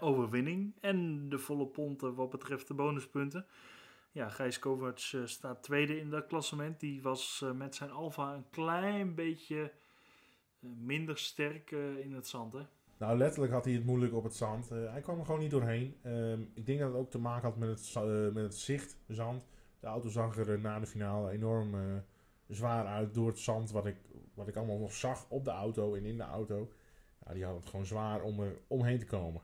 [SPEAKER 1] overwinning. En de volle ponten wat betreft de bonuspunten. Ja, Gijs Kovacs uh, staat tweede in dat klassement. Die was uh, met zijn Alfa een klein beetje uh, minder sterk in het zand. Hè?
[SPEAKER 2] Nou, letterlijk had hij het moeilijk op het zand. hij kwam er gewoon niet doorheen. Ehm, ik denk dat het ook te maken had met het, met het zicht, zand. De auto zag er na de finale enorm zwaar uit door het zand. Wat ik, wat ik allemaal nog zag op de auto en in de auto. Ja, die had het gewoon zwaar om er omheen te komen.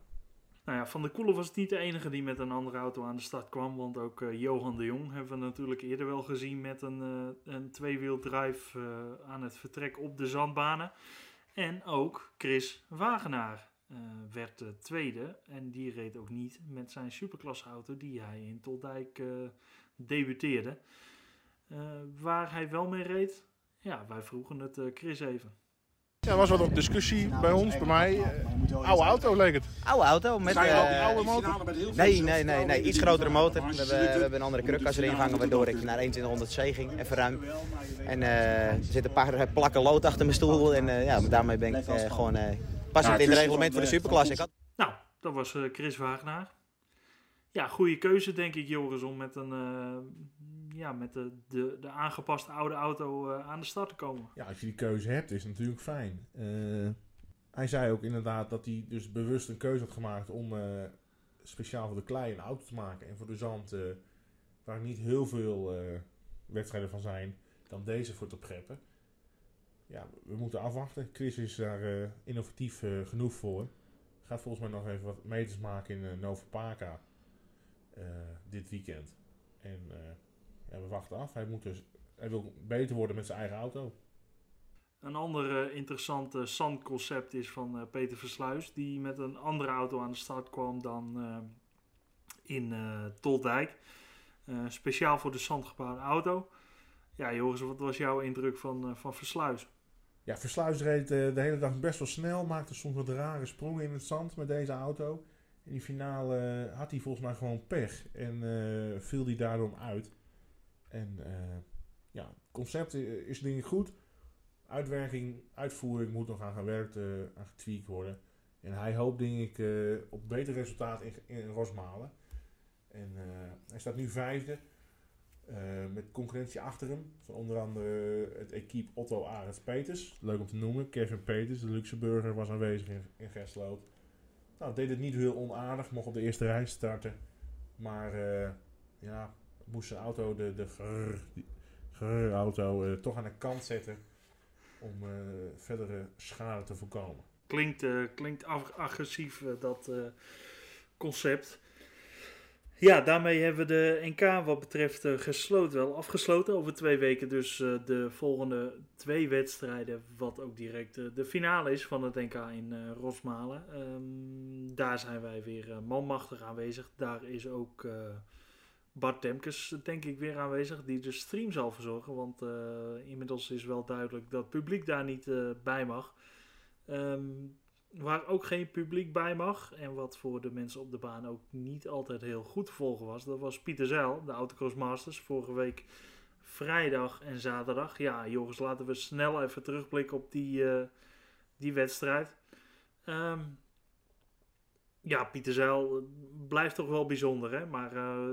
[SPEAKER 1] Nou ja, Van der Koelen was het niet de enige die met een andere auto aan de start kwam. Want ook uh, Johan de Jong hebben we natuurlijk eerder wel gezien met een, uh, een tweewieldrive uh, aan het vertrek op de zandbanen. En ook Chris Wagenaar werd de tweede. En die reed ook niet met zijn superklasse auto die hij in Toldijk debuteerde. waar hij wel mee reed, ja, wij vroegen het Chris even.
[SPEAKER 4] Ja, er was wat op discussie bij ons, bij mij. Oude auto leek het.
[SPEAKER 5] Oude auto met...
[SPEAKER 4] Uh, die oude motor?
[SPEAKER 5] Nee, nee, nee, nee. Iets grotere motor. We hebben, we hebben een andere krukkas erin gehangen waardoor ik naar 2100C ging. Even ruim. En uh, er zitten een paar plakken lood achter mijn stoel. En ja, daarmee ben ik gewoon passend in het reglement voor de superklasse.
[SPEAKER 1] Nou, dat was Chris Wagenaar. Ja, goede keuze denk ik Joris om met een ja, met de, de, de aangepaste oude auto uh, aan de start te komen.
[SPEAKER 2] Ja, als je die keuze hebt, is het natuurlijk fijn. Uh, hij zei ook inderdaad dat hij dus bewust een keuze had gemaakt om speciaal voor de klei een auto te maken. En voor de zand, waar niet heel veel wedstrijden van zijn, dan deze voor te preppen. Ja, we moeten afwachten. Chris is daar innovatief genoeg voor. Gaat volgens mij nog even wat meters maken in Nova Parka dit weekend. En ja, we wachten af. Hij, moet dus, hij wil beter worden met zijn eigen auto.
[SPEAKER 1] Een ander uh, interessant zandconcept is van Peter Versluis, die met een andere auto aan de start kwam dan in Toldijk. speciaal voor de zandgebouwde auto. Ja, Joris, wat was jouw indruk van, van Versluis?
[SPEAKER 2] Ja, Versluis reed de hele dag best wel snel, maakte soms wat rare sprongen in het zand met deze auto. In die finale had hij volgens mij gewoon pech en viel hij daarom uit. En uh, ja, concept is denk goed. Uitwerking, uitvoering moet nog aan gewerkt, uh, aan getweakt worden. En hij hoopt denk ik uh, op beter resultaat in, in Rosmalen. En hij staat nu vijfde. met concurrentie achter hem. Van onder andere het equipe Otto Arends Peters. Leuk om te noemen. Kevin Peters, de Luxemburger, was aanwezig in, in Gersloot. Nou, deed het niet heel onaardig. Mocht op de eerste rij starten. Maar ja, moest zijn auto, de, de grrr, auto, uh, toch aan de kant zetten om uh, verdere schade te voorkomen.
[SPEAKER 1] Klinkt, klinkt agressief dat concept. Ja, daarmee hebben we de NK wat betreft gesloten, wel afgesloten. Over twee weken dus de volgende twee wedstrijden, wat ook direct de finale is van het NK in Rosmalen. Um, daar zijn wij weer manmachtig aanwezig. Daar is ook Bart Demkes, denk ik, weer aanwezig, die de stream zal verzorgen. Want inmiddels is wel duidelijk dat het publiek daar niet bij mag. Um, waar ook geen publiek bij mag, en wat voor de mensen op de baan ook niet altijd heel goed te volgen was, dat was Pieter Zeil, de Autocross Masters, vorige week vrijdag en zaterdag. Ja, Joris, laten we snel even terugblikken op die, uh, die wedstrijd. Um, ja, Pieter Zeil eh, blijft toch wel bijzonder, hè? Maar uh,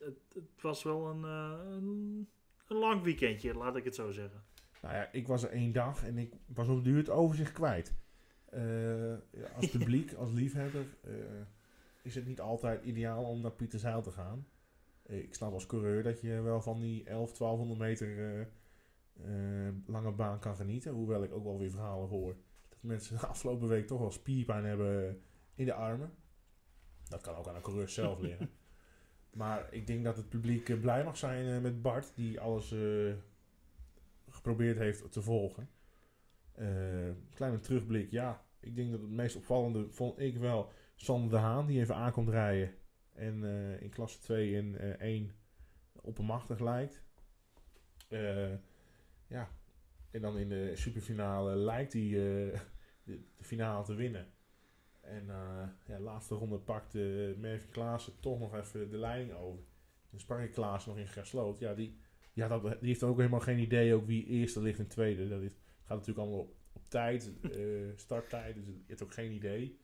[SPEAKER 1] het, het, was wel een, een, lang weekendje, laat ik het zo zeggen.
[SPEAKER 2] Nou ja, ik was er één dag en ik was op duur het overzicht kwijt. Uh, als publiek, als liefhebber, is het niet altijd ideaal om naar Pieter Zeil te gaan. ik snap als coureur dat je wel van die 11, 1200 meter lange baan kan genieten. Hoewel ik ook wel weer verhalen hoor dat mensen de afgelopen week toch wel spierpijn hebben in de armen. Dat kan ook aan de coureur zelf <laughs> liggen. Maar ik denk dat het publiek eh, blij mag zijn eh, met Bart, die alles geprobeerd heeft te volgen. Uh, kleine terugblik, ja. Ik denk dat het meest opvallende vond ik wel Sander de Haan, die even aankomt rijden. En uh, in klasse 2 en uh, 1 oppermachtig lijkt. ja, en dan in de superfinale lijkt hij de, de, finale te winnen. En ja, laatste ronde pakt Mervyn Klaassen toch nog even de leiding over. Dan sprak ik Klaassen nog in Gersloot. Ja, die, ja, dat, die heeft ook helemaal geen idee ook wie eerste ligt en tweede. Dat is, gaat natuurlijk allemaal op, tijd, uh, starttijd, dus je hebt ook geen idee.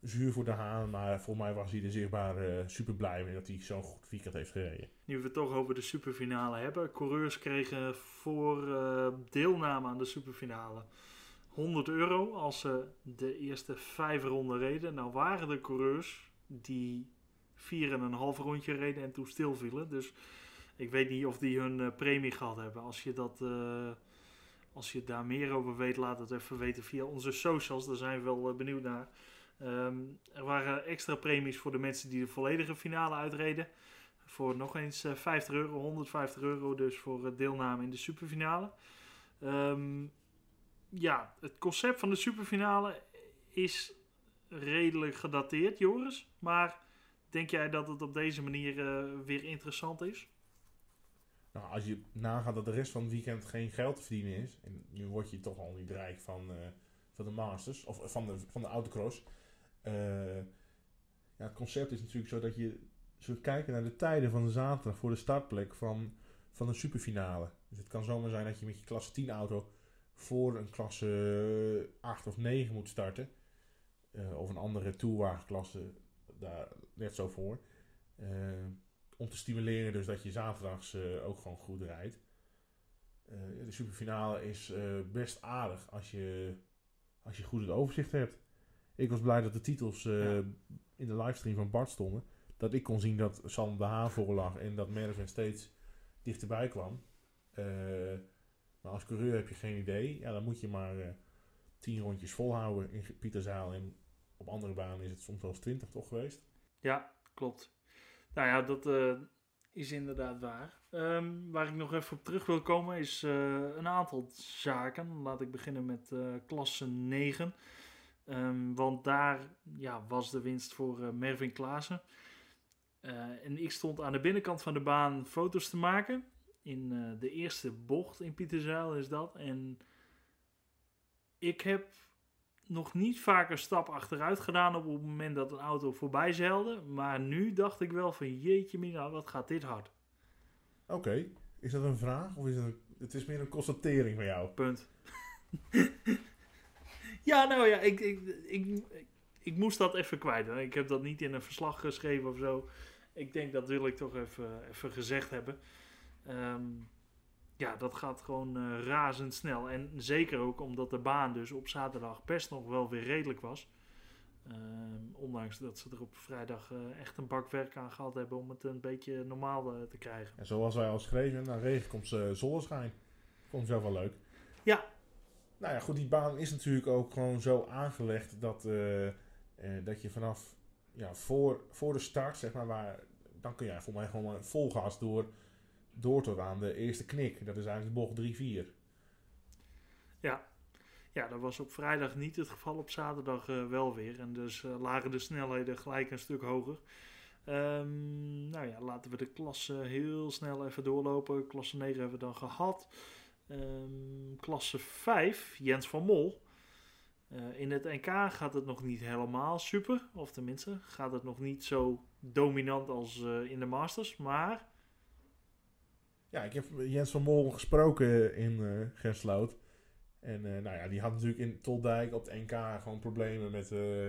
[SPEAKER 2] Zuur voor de Haan, maar voor mij was hij er zichtbaar uh, super blij mee dat hij zo'n goed weekend heeft gereden.
[SPEAKER 1] Nu we het toch over de superfinale hebben. Coureurs kregen voor uh, deelname aan de superfinale 100 euro als ze de eerste vijf ronden reden. Nou waren de coureurs die vier en een half rondje reden en toen stilvielen. Dus ik weet niet of die hun premie gehad hebben. Als je, dat, als je daar meer over weet, laat het even weten via onze socials. Daar zijn we wel uh, benieuwd naar. Um, er waren extra premies voor de mensen die de volledige finale uitreden. Voor nog eens 50 euro, 150 euro dus voor deelname in de superfinale. Um, ja, het concept van de superfinale is redelijk gedateerd, Joris. Maar denk jij dat het op deze manier weer interessant is?
[SPEAKER 2] Nou, als je nagaat dat de rest van het weekend geen geld te verdienen is. En nu word je toch al niet rijk van, uh, van de Masters. Of van de, van de autocross. Uh, ja, het concept is natuurlijk zo dat je zult kijken naar de tijden van de zaterdag voor de startplek van, van een superfinale. Dus het kan zomaar zijn dat je met je klasse 10 auto voor een klasse 8 of 9 moet starten. Of een andere toerwagenklasse daar net zo voor om te stimuleren dus dat je zaterdags uh, ook gewoon goed rijdt. Uh, de superfinale is uh, best aardig als je, als je goed het overzicht hebt. Ik was blij dat de titels ja. in de livestream van Bart stonden. Dat ik kon zien dat Sam de Haan voorlag en dat Mervin steeds dichterbij kwam. maar als coureur heb je geen idee. Ja, dan moet je maar tien rondjes volhouden in Pieterzaal. En op andere banen is het soms wel eens twintig toch geweest?
[SPEAKER 1] Ja, klopt. Nou ja, dat uh, is inderdaad waar. Um, waar ik nog even op terug wil komen is uh, een aantal zaken. Laat ik beginnen met uh, klasse 9. Um, want daar ja, was de winst voor Mervin Klaassen. en ik stond aan de binnenkant van de baan foto's te maken. In de eerste bocht in Pieterzeil is dat. En ik heb nog niet vaak een stap achteruit gedaan op het moment dat een auto voorbij zeilde. Maar nu dacht ik wel van jeetje mina, wat gaat dit hard.
[SPEAKER 2] Oké, is dat een vraag of is het een, het is meer een constatering van jou?
[SPEAKER 1] Punt. <laughs> ja, nou ja, ik, ik, ik, ik, moest dat even kwijt. Ik heb dat niet in een verslag geschreven of zo. Ik denk dat wil ik toch even, even gezegd hebben. Um, ja, dat gaat gewoon uh, razendsnel. En zeker ook omdat de baan dus op zaterdag best nog wel weer redelijk was. Uh, ondanks dat ze er op vrijdag uh, echt een bak werk aan gehad hebben om het een beetje normaal uh, te krijgen.
[SPEAKER 2] En zoals wij al schreven, na regen komt zonneschijn. Ik zelf wel leuk.
[SPEAKER 1] Ja.
[SPEAKER 2] Nou ja, goed, die baan is natuurlijk ook gewoon zo aangelegd dat, dat je vanaf ja, voor, voor de start, zeg maar, waar, dan kun je voor mij gewoon vol gas door door tot aan de eerste knik. Dat is eigenlijk bocht 3-4.
[SPEAKER 1] Ja. ja, dat was op vrijdag niet het geval, op zaterdag uh, wel weer. En dus uh, lagen de snelheden gelijk een stuk hoger. Um, nou ja, laten we de klasse heel snel even doorlopen. Klasse 9 hebben we dan gehad. Um, klasse 5, Jens van Mol. Uh, in het NK gaat het nog niet helemaal super. Of tenminste, gaat het nog niet zo dominant als in de Masters. Maar
[SPEAKER 2] ja, ik heb Jens van Mol gesproken in uh, Gersloot. En uh, nou ja, die had natuurlijk in Toldijk op het NK gewoon problemen met, uh,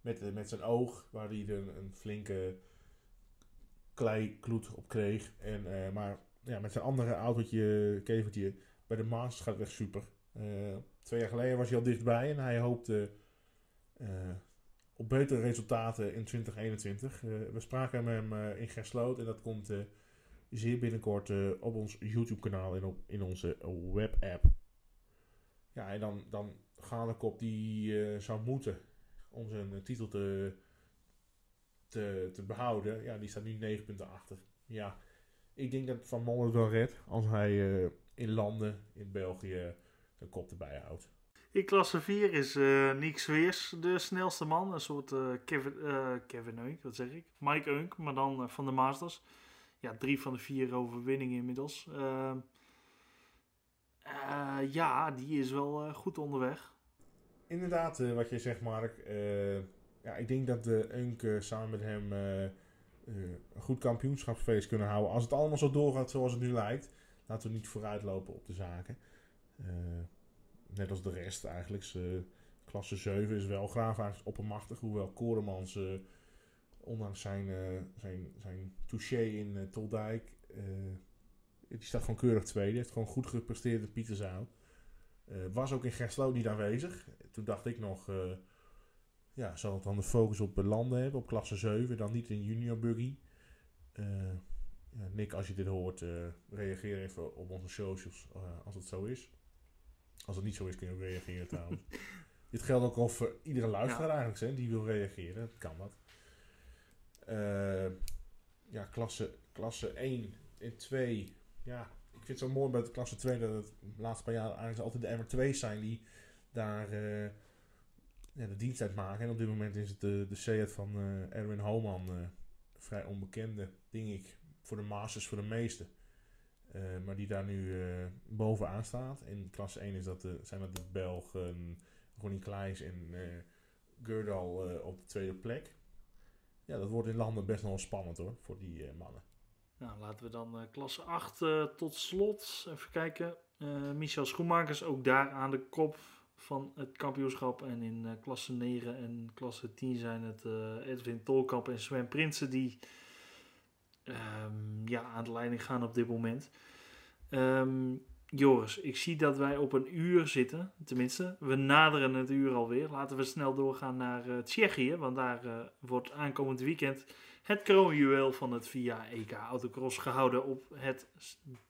[SPEAKER 2] met, met zijn oog. Waar hij een, een flinke kleikloed op kreeg. En, maar ja, met zijn andere autootje, kevertje, bij de Masters gaat het echt super. twee jaar geleden was hij al dichtbij en hij hoopte op betere resultaten in 2021. we spraken met hem in Gersloot en dat komt zeer binnenkort uh, op ons YouTube-kanaal en op, in onze web-app. Ja, en dan, dan Galekop die uh, zou moeten om zijn uh, titel te, te, te behouden. Ja, die staat nu 9 punten achter. Ja, ik denk dat Van Molle wel redt als hij in landen in België een kop erbij houdt.
[SPEAKER 1] In klasse 4 is uh, Nick Zweers de snelste man. Een soort Kevin, Kevin Eunk, wat zeg ik? Mike Eunk, maar dan van de Masters. Ja, drie van de vier overwinningen inmiddels. Ehm, ja, die is wel goed onderweg.
[SPEAKER 2] Inderdaad, wat je zegt Mark. ja, ik denk dat de Eunk samen met hem een goed kampioenschapsfeest kunnen houden. Als het allemaal zo doorgaat zoals het nu lijkt. Laten we niet vooruitlopen op de zaken net als de rest eigenlijk. Klasse 7 is wel graaf oppermachtig. Hoewel Koremans, ondanks zijn, uh, zijn, zijn touché in uh, Toldijk, die staat gewoon keurig tweede. Heeft gewoon goed gepresteerd in Pieterzaal. was ook in Gerslo niet aanwezig. Toen dacht ik nog, ja, zal het dan de focus op landen hebben, op klasse 7, dan niet in junior buggy. Ja, Nick, als je dit hoort, reageer even op onze socials als het zo is. Als het niet zo is, kun je ook reageren trouwens. <laughs> Dit geldt ook al voor iedere luisteraar eigenlijk, hè, die wil reageren. Kan dat. Uh, ja, klasse, klasse 1 en 2. Ja, ik vind het zo mooi bij de klasse 2 dat het de laatste paar jaar eigenlijk altijd de MR2's zijn die daar ja, de dienst uit maken. En op dit moment is het de, de Seat van uh, Erwin Homan. vrij onbekende, denk ik, voor de Masters voor de meesten. Maar die daar nu bovenaan staat. In klasse 1 is dat de, zijn dat de Belgen Ronnie Kleijs en uh, Gerdal op de tweede plek. Ja, dat wordt in landen best wel spannend hoor, voor die mannen.
[SPEAKER 1] Nou, laten we dan klasse 8 tot slot even kijken. Michel Schoenmakers ook daar aan de kop van het kampioenschap. En in klasse 9 en klasse 10 zijn het Edwin Tolkamp en Sven Prinsen die um, ja, aan de leiding gaan op dit moment. Um, Joris, ik zie dat wij op een uur zitten. Tenminste, we naderen het uur alweer. Laten we snel doorgaan naar uh, Tsjechië. Want daar uh, wordt aankomend weekend het kroonjuweel van het VIA EK Autocross gehouden op het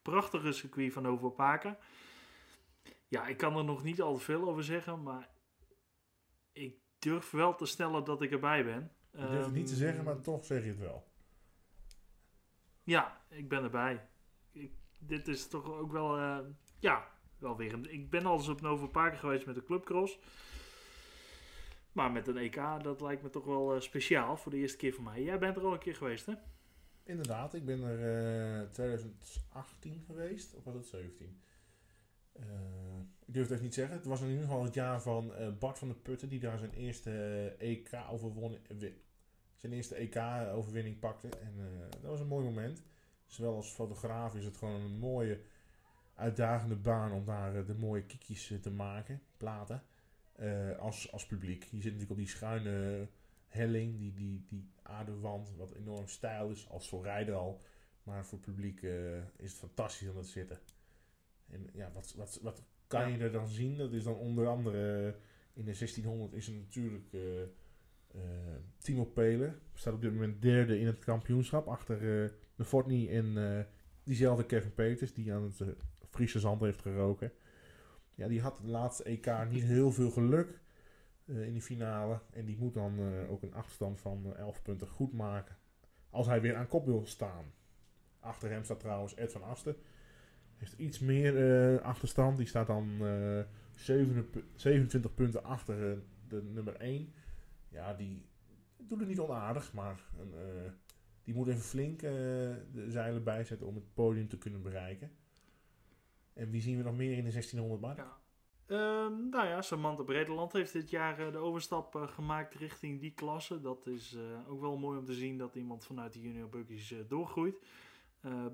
[SPEAKER 1] prachtige circuit van Overpaken. Ja, ik kan er nog niet al te veel over zeggen, maar ik durf wel te stellen dat ik erbij ben.
[SPEAKER 2] Ik durf het niet te zeggen, maar toch zeg je het wel.
[SPEAKER 1] Ja, ik ben erbij. Dit is toch ook wel, uh, ja, wel weer een... Ik ben al eens op Nova Park geweest met de Clubcross. Maar met een EK, dat lijkt me toch wel uh, speciaal voor de eerste keer voor mij. Jij bent er al een keer geweest, hè?
[SPEAKER 2] Inderdaad, ik ben er uh, 2018 geweest, of was het 17? Uh, ik durf het echt niet zeggen. Het was in ieder geval het jaar van Bart van der Putten, die daar zijn eerste EK overwon, zijn eerste EK-overwinning pakte. En dat was een mooi moment. Zowel als fotograaf is het gewoon een mooie, uitdagende baan om daar uh, de mooie kiekjes uh, te maken, platen. als, als publiek. Je zit natuurlijk op die schuine helling, die, die, die aardewand, wat enorm stijl is, als voor rijden al. Maar voor publiek is het fantastisch om te zitten. En ja, wat, wat, wat kan je er dan zien? Dat is dan onder andere in de 1600 is er natuurlijk uh, Timo Pelen staat op dit moment derde in het kampioenschap. Achter de Fortney en uh, diezelfde Kevin Peters, die aan het Friese zand heeft geroken. Ja, die had de laatste EK niet heel veel geluk in die finale. En die moet dan ook een achterstand van 11 punten goed maken. Als hij weer aan kop wil staan. Achter hem staat trouwens Ed van Asten. Heeft iets meer achterstand. Die staat dan 27 punten achter de nummer 1 ja, die doet het niet onaardig, maar een, uh, die moet even flink uh, de zeilen bijzetten om het podium te kunnen bereiken. En wie zien we nog meer in de 1600 bar?
[SPEAKER 1] Ja. Um, nou ja, Samantha Bredeland heeft dit jaar uh, de overstap gemaakt richting die klasse. Dat is ook wel mooi om te zien dat iemand vanuit de junior buggies doorgroeit.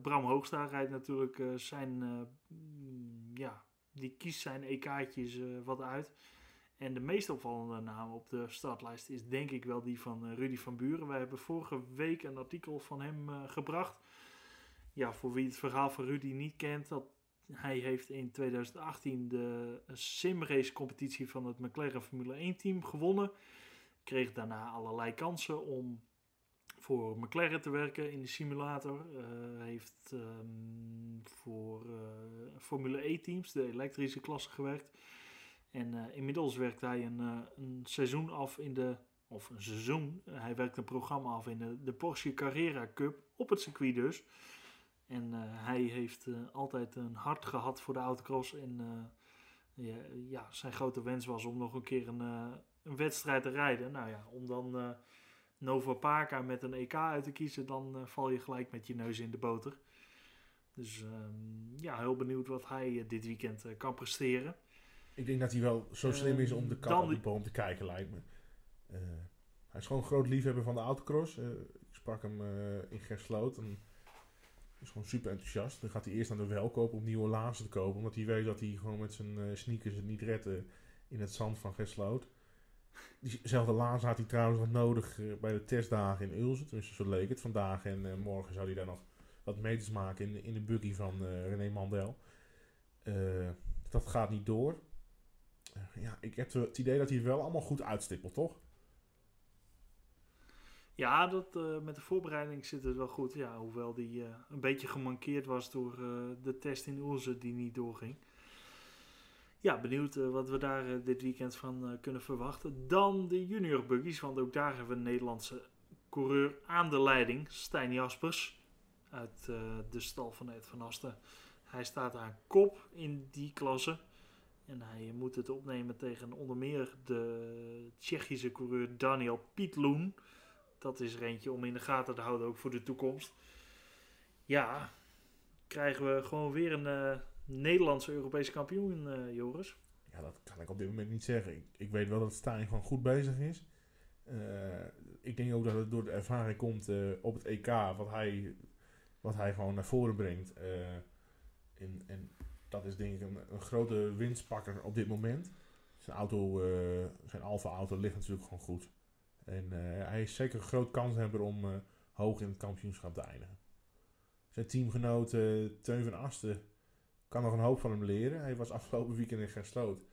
[SPEAKER 1] Bram Hoogsta rijdt natuurlijk zijn, mm, ja, die kiest zijn EK'tjes wat uit. En de meest opvallende naam op de startlijst is denk ik wel die van uh, Rudy van Buren. Wij hebben vorige week een artikel van hem uh, gebracht. Ja, voor wie het verhaal van Rudy niet kent, dat hij heeft in 2018 de simrace competitie van het McLaren Formule 1 team gewonnen. Kreeg daarna allerlei kansen om voor McLaren te werken in de simulator. Uh, heeft um, voor Formule E teams, de elektrische klasse, gewerkt. En uh, inmiddels werkt hij een, uh, een, seizoen af in de. Of een seizoen. hij werkt een programma af in de, de Porsche Carrera Cup. Op het circuit dus. En hij heeft altijd een hart gehad voor de autocross. En ja, ja, zijn grote wens was om nog een keer een, een wedstrijd te rijden. Nou ja, om dan Nova Parka met een EK uit te kiezen, dan val je gelijk met je neus in de boter. Dus ehm, ja, heel benieuwd wat hij dit weekend kan presteren.
[SPEAKER 2] Ik denk dat hij wel zo slim is om de kat op de boom te kijken, lijkt me. Uh, hij is gewoon een groot liefhebber van de autocross. Uh, ik sprak hem uh, in Gersloot en is gewoon super enthousiast. Dan gaat hij eerst naar de welkoop om nieuwe laarzen te kopen. Omdat hij weet dat hij gewoon met zijn sneakers het niet redt in het zand van Gersloot. Diezelfde laarzen had hij trouwens nog nodig bij de testdagen in Ulzen. Dus zo leek het. Vandaag en morgen zou hij daar nog wat meters maken in, in de buggy van René Mandel. dat gaat niet door ja, ik heb het idee dat hij wel allemaal goed uitstippelt, toch?
[SPEAKER 1] Ja, dat, uh, met de voorbereiding zit het wel goed. Ja, hoewel die uh, een beetje gemankeerd was door uh, de test in Oelze die niet doorging. Ja, benieuwd wat we daar dit weekend van kunnen verwachten. Dan de junior buggies, want ook daar hebben we een Nederlandse coureur aan de leiding. Stijn Jaspers uit de stal van Ed van Asten. Hij staat aan kop in die klasse. En hij moet het opnemen tegen onder meer de Tsjechische coureur Daniel Pietloen. Dat is er eentje om in de gaten te houden, ook voor de toekomst. Ja, krijgen we gewoon weer een uh, Nederlandse Europese kampioen, uh, Joris?
[SPEAKER 2] Ja, dat kan ik op dit moment niet zeggen. Ik, ik weet wel dat Stijn gewoon goed bezig is. Uh, ik denk ook dat het door de ervaring komt op het EK, wat hij, wat hij gewoon naar voren brengt. en, en dat is denk ik een, grote winstpakker op dit moment. Zijn auto, uh, zijn Alfa auto ligt natuurlijk gewoon goed. En uh, hij is zeker een groot kanshebber om uh, hoog in het kampioenschap te eindigen. Zijn teamgenoot Teun van Asten kan nog een hoop van hem leren. Hij was <laughs> afgelopen weekend in Gersloot.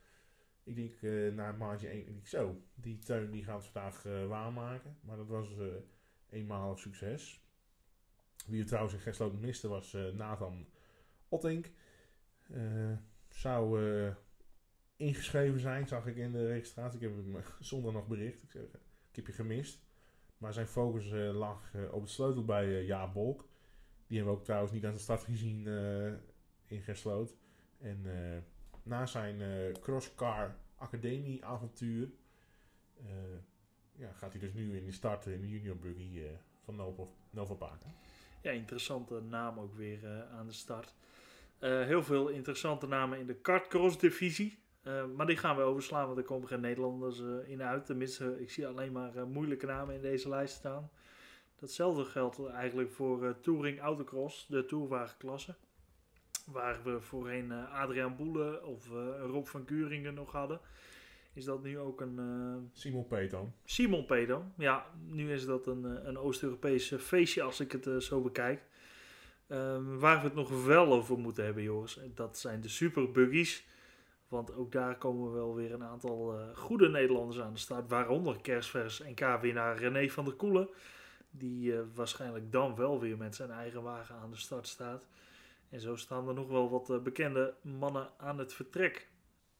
[SPEAKER 2] Ik denk na maandje 1, ik denk zo, die Teun die gaat vandaag waarmaken. Maar dat was eenmalig succes. Wie er trouwens in Gersloot miste was Nathan Ottink. Uh, zou uh, ingeschreven zijn, zag ik in de registratie. Ik heb hem <laughs> zonder nog bericht. Ik, zeg, ik heb je gemist. Maar zijn focus uh, lag op het sleutel bij Ja Bolk. Die hebben we ook trouwens niet aan de start gezien in Gersloot. En na zijn crosscar academie avontuur ja, gaat hij dus nu in de start in de junior buggy van Nova, Nova Park.
[SPEAKER 1] Ja, interessante naam ook weer aan de start. Uh, heel veel interessante namen in de kartcross divisie. Uh, maar die gaan we overslaan, want er komen geen Nederlanders uh, in uit. Tenminste, ik zie alleen maar moeilijke namen in deze lijst staan. Datzelfde geldt eigenlijk voor Touring Autocross, de tourwagenklasse. Waar we voorheen Adriaan Boele of Rob van Kuringen nog hadden. Is dat nu ook een...
[SPEAKER 2] Simon Peton.
[SPEAKER 1] Simon Peton, ja. Nu is dat een, een Oost-Europese feestje als ik het zo bekijk. Um, waar we het nog wel over moeten hebben, Joris, dat zijn de superbuggies. Want ook daar komen wel weer een aantal uh, goede Nederlanders aan de start. Waaronder kerstvers NK-winnaar René van der Koelen. Die uh, waarschijnlijk dan wel weer met zijn eigen wagen aan de start staat. En zo staan er nog wel wat uh, bekende mannen aan het vertrek.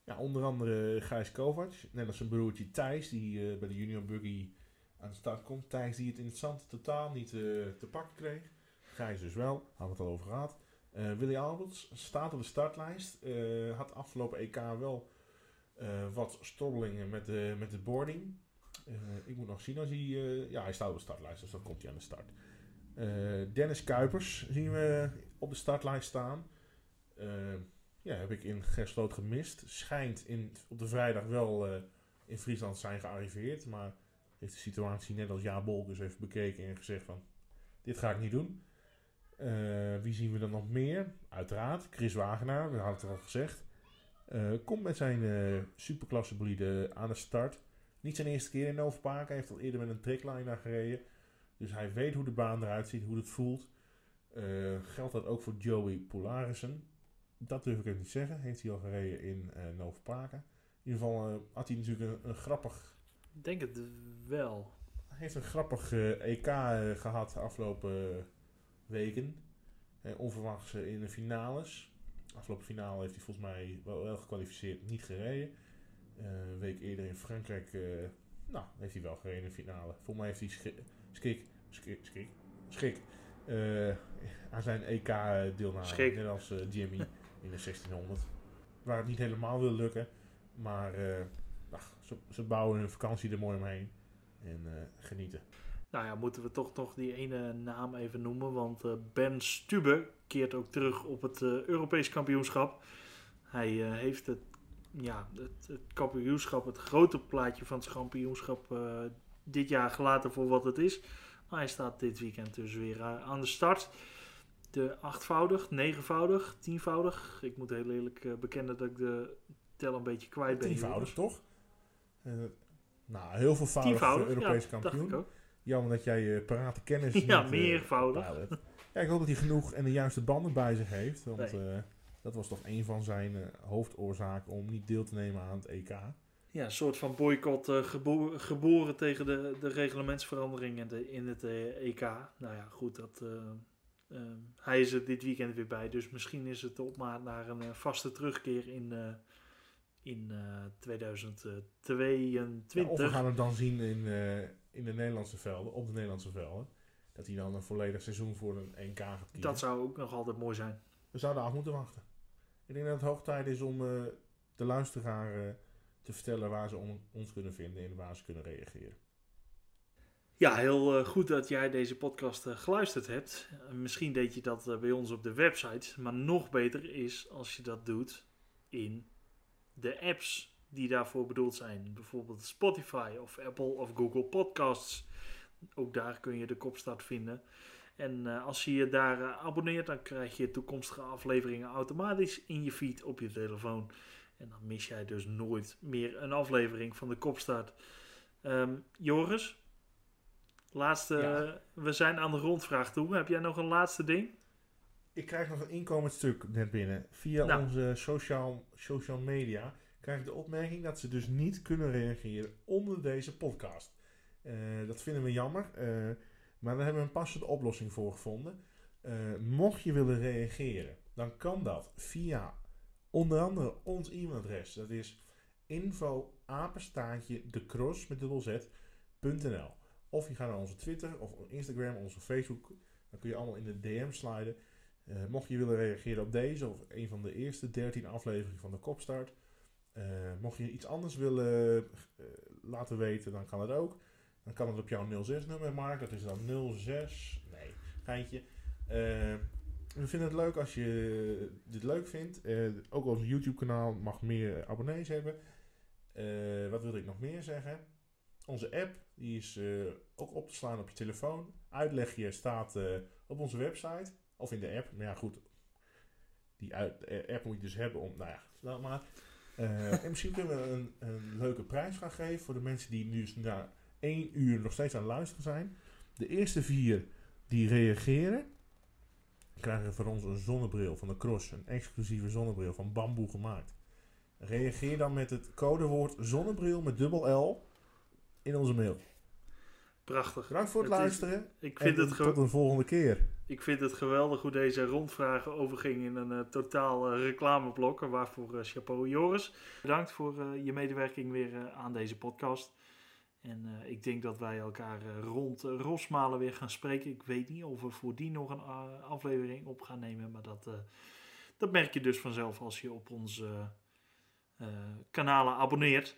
[SPEAKER 2] Ja, onder andere Gijs Kovac. Net als zijn broertje Thijs, die bij de Junior Buggy aan de start komt. Thijs die het in het zand totaal niet te pakken kreeg. Gijs dus wel, hadden we het al over gehad. Uh, Willy Alberts staat op de startlijst. Uh, had afgelopen EK wel uh, wat stobbelingen met de, met de boarding. ik moet nog zien als hij... ja, hij staat op de startlijst, dus dan komt hij aan de start. Dennis Kuipers zien we op de startlijst staan. ja, heb ik in Gersloot gemist. Schijnt in, op de vrijdag wel in Friesland zijn gearriveerd. Maar heeft de situatie net als Ja Bolkers even bekeken en gezegd van... Dit ga ik niet doen. Uh, wie zien we dan nog meer? Uiteraard, Chris Wagenaar, we hadden het al gezegd. Uh, komt met zijn uh, superklasse bolide aan de start. Niet zijn eerste keer in Noverpark. Hij heeft al eerder met een trickliner gereden. Dus hij weet hoe de baan eruit ziet, hoe het voelt. geldt dat ook voor Joey Polarissen? Dat durf ik even niet zeggen. Heeft hij al gereden in uh, Noverpark. In ieder geval had hij natuurlijk een, een grappig...
[SPEAKER 1] Ik denk het wel.
[SPEAKER 2] Hij heeft een grappig EK gehad afgelopen weken. Eh, onverwachts in de finales. Afgelopen finale heeft hij volgens mij wel, wel gekwalificeerd, niet gereden. Uh, een week eerder in Frankrijk, uh, nou, heeft hij wel gereden in de finale. Volgens mij heeft hij schik, schik, schik, schik uh, aan zijn EK-deelname.
[SPEAKER 1] Schrik.
[SPEAKER 2] Net als eh, Jimmy in de 1600. Waar het niet helemaal wil lukken. Maar eh, ach, ze, ze bouwen hun vakantie er mooi omheen. En eh, genieten.
[SPEAKER 1] Nou ja, moeten we toch nog die ene naam even noemen. Want eh, Ben Stube keert ook terug op het eh, Europees kampioenschap. Hij eh, heeft het, ja, het, het kampioenschap, het grote plaatje van het kampioenschap dit jaar gelaten voor wat het is. Maar hij staat dit weekend dus weer aan de start. De achtvoudig, negenvoudig, tienvoudig. Ik moet heel eerlijk bekennen dat ik de tel een beetje kwijt ben.
[SPEAKER 2] Tienvoudig, toch? Nou, heel veel voudig Europees
[SPEAKER 1] ja,
[SPEAKER 2] kampioen. Jammer dat jij je parate kennis <laughs>
[SPEAKER 1] Ja,
[SPEAKER 2] niet, eh,
[SPEAKER 1] meervoudig.
[SPEAKER 2] hebt. Ja, ik hoop dat hij genoeg en de juiste banden bij zich heeft. Want
[SPEAKER 1] Nee.
[SPEAKER 2] eh, dat was toch een van zijn eh, hoofdoorzaken om niet deel te nemen aan het EK.
[SPEAKER 1] Ja, een soort van boycott eh, gebo- geboren tegen de, de reglementsverandering in, de, in het eh, EK. Nou ja, goed, dat, eh, eh, hij is er dit weekend weer bij. Dus misschien is het op maat naar een eh, vaste terugkeer in, eh, in eh, 2022.
[SPEAKER 2] Ja, of we gaan hem dan zien in, eh, in de Nederlandse velden, op de Nederlandse velden. Dat hij dan een volledig seizoen voor een 1K gaat kiezen.
[SPEAKER 1] Dat zou ook nog altijd mooi zijn.
[SPEAKER 2] We zouden af moeten wachten. Ik denk dat het hoog tijd is om eh, de luisteraar eh, te vertellen waar ze on- ons kunnen vinden en waar ze kunnen reageren.
[SPEAKER 1] Ja, heel eh, goed dat jij deze podcast geluisterd hebt. Misschien deed je dat bij ons op de website. Maar nog beter is als je dat doet in de apps die daarvoor bedoeld zijn. Bijvoorbeeld Spotify of Apple of Google Podcasts. Ook daar kun je de kopstart vinden. En eh, als je je daar eh, abonneert, dan krijg je toekomstige afleveringen automatisch in je feed op je telefoon. En dan mis jij dus nooit meer een aflevering van de kopstart. Ehm, Joris, laatste,
[SPEAKER 2] Ja.
[SPEAKER 1] we zijn aan de rondvraag toe. Heb jij nog een laatste ding?
[SPEAKER 2] Ik krijg nog een inkomend stuk net binnen. Via
[SPEAKER 1] Nou.
[SPEAKER 2] onze social, social media krijg ik de opmerking dat ze dus niet kunnen reageren onder deze podcast. Eh, dat vinden we jammer. eh, maar daar hebben we een passende oplossing voor gevonden. Eh, mocht je willen reageren, dan kan dat via onder andere ons e-mailadres. Dat is info met. Of je gaat naar onze Twitter of Instagram, onze Facebook. Dan kun je allemaal in de DM sliden. Mocht je willen reageren op deze of een van de eerste 13 afleveringen van de Kopstart. Eh, mocht je iets anders willen eh, laten weten, dan kan dat ook. Dan kan het op jouw 06-nummer, Mark. Dat is dan 06. Nee, geintje. Eh, we vinden het leuk als je dit leuk vindt. Ook ons YouTube-kanaal mag meer abonnees hebben. Wat wilde ik nog meer zeggen? Onze app die is ook op te slaan op je telefoon. Uitlegje staat op onze website. Of in de app. Maar ja, goed. Die app moet je dus hebben om... Nou ja, laat maar. Eh, en misschien kunnen we een, een leuke prijs gaan geven... voor de mensen die nu na één uur nog steeds aan het luisteren zijn. De eerste vier die reageren... krijgen van ons een zonnebril van de Cross. Een exclusieve zonnebril van bamboe gemaakt. Reageer dan met het codewoord zonnebril met dubbel L in onze mail.
[SPEAKER 1] Prachtig.
[SPEAKER 2] Bedankt voor het,
[SPEAKER 1] Het is-
[SPEAKER 2] luisteren.
[SPEAKER 1] Ik vind,
[SPEAKER 2] en
[SPEAKER 1] het
[SPEAKER 2] tot een volgende keer.
[SPEAKER 1] ik vind het geweldig hoe deze rondvragen overging in een eh, totaal eh, reclameblok. Waarvoor eh, chapeau Joris. Bedankt voor eh, je medewerking weer eh, aan deze podcast. En eh, ik denk dat wij elkaar eh, rond uh, Rosmalen weer gaan spreken. Ik weet niet of we voor die nog een uh, aflevering op gaan nemen. Maar dat, uh, dat merk je dus vanzelf als je op onze uh, kanalen abonneert.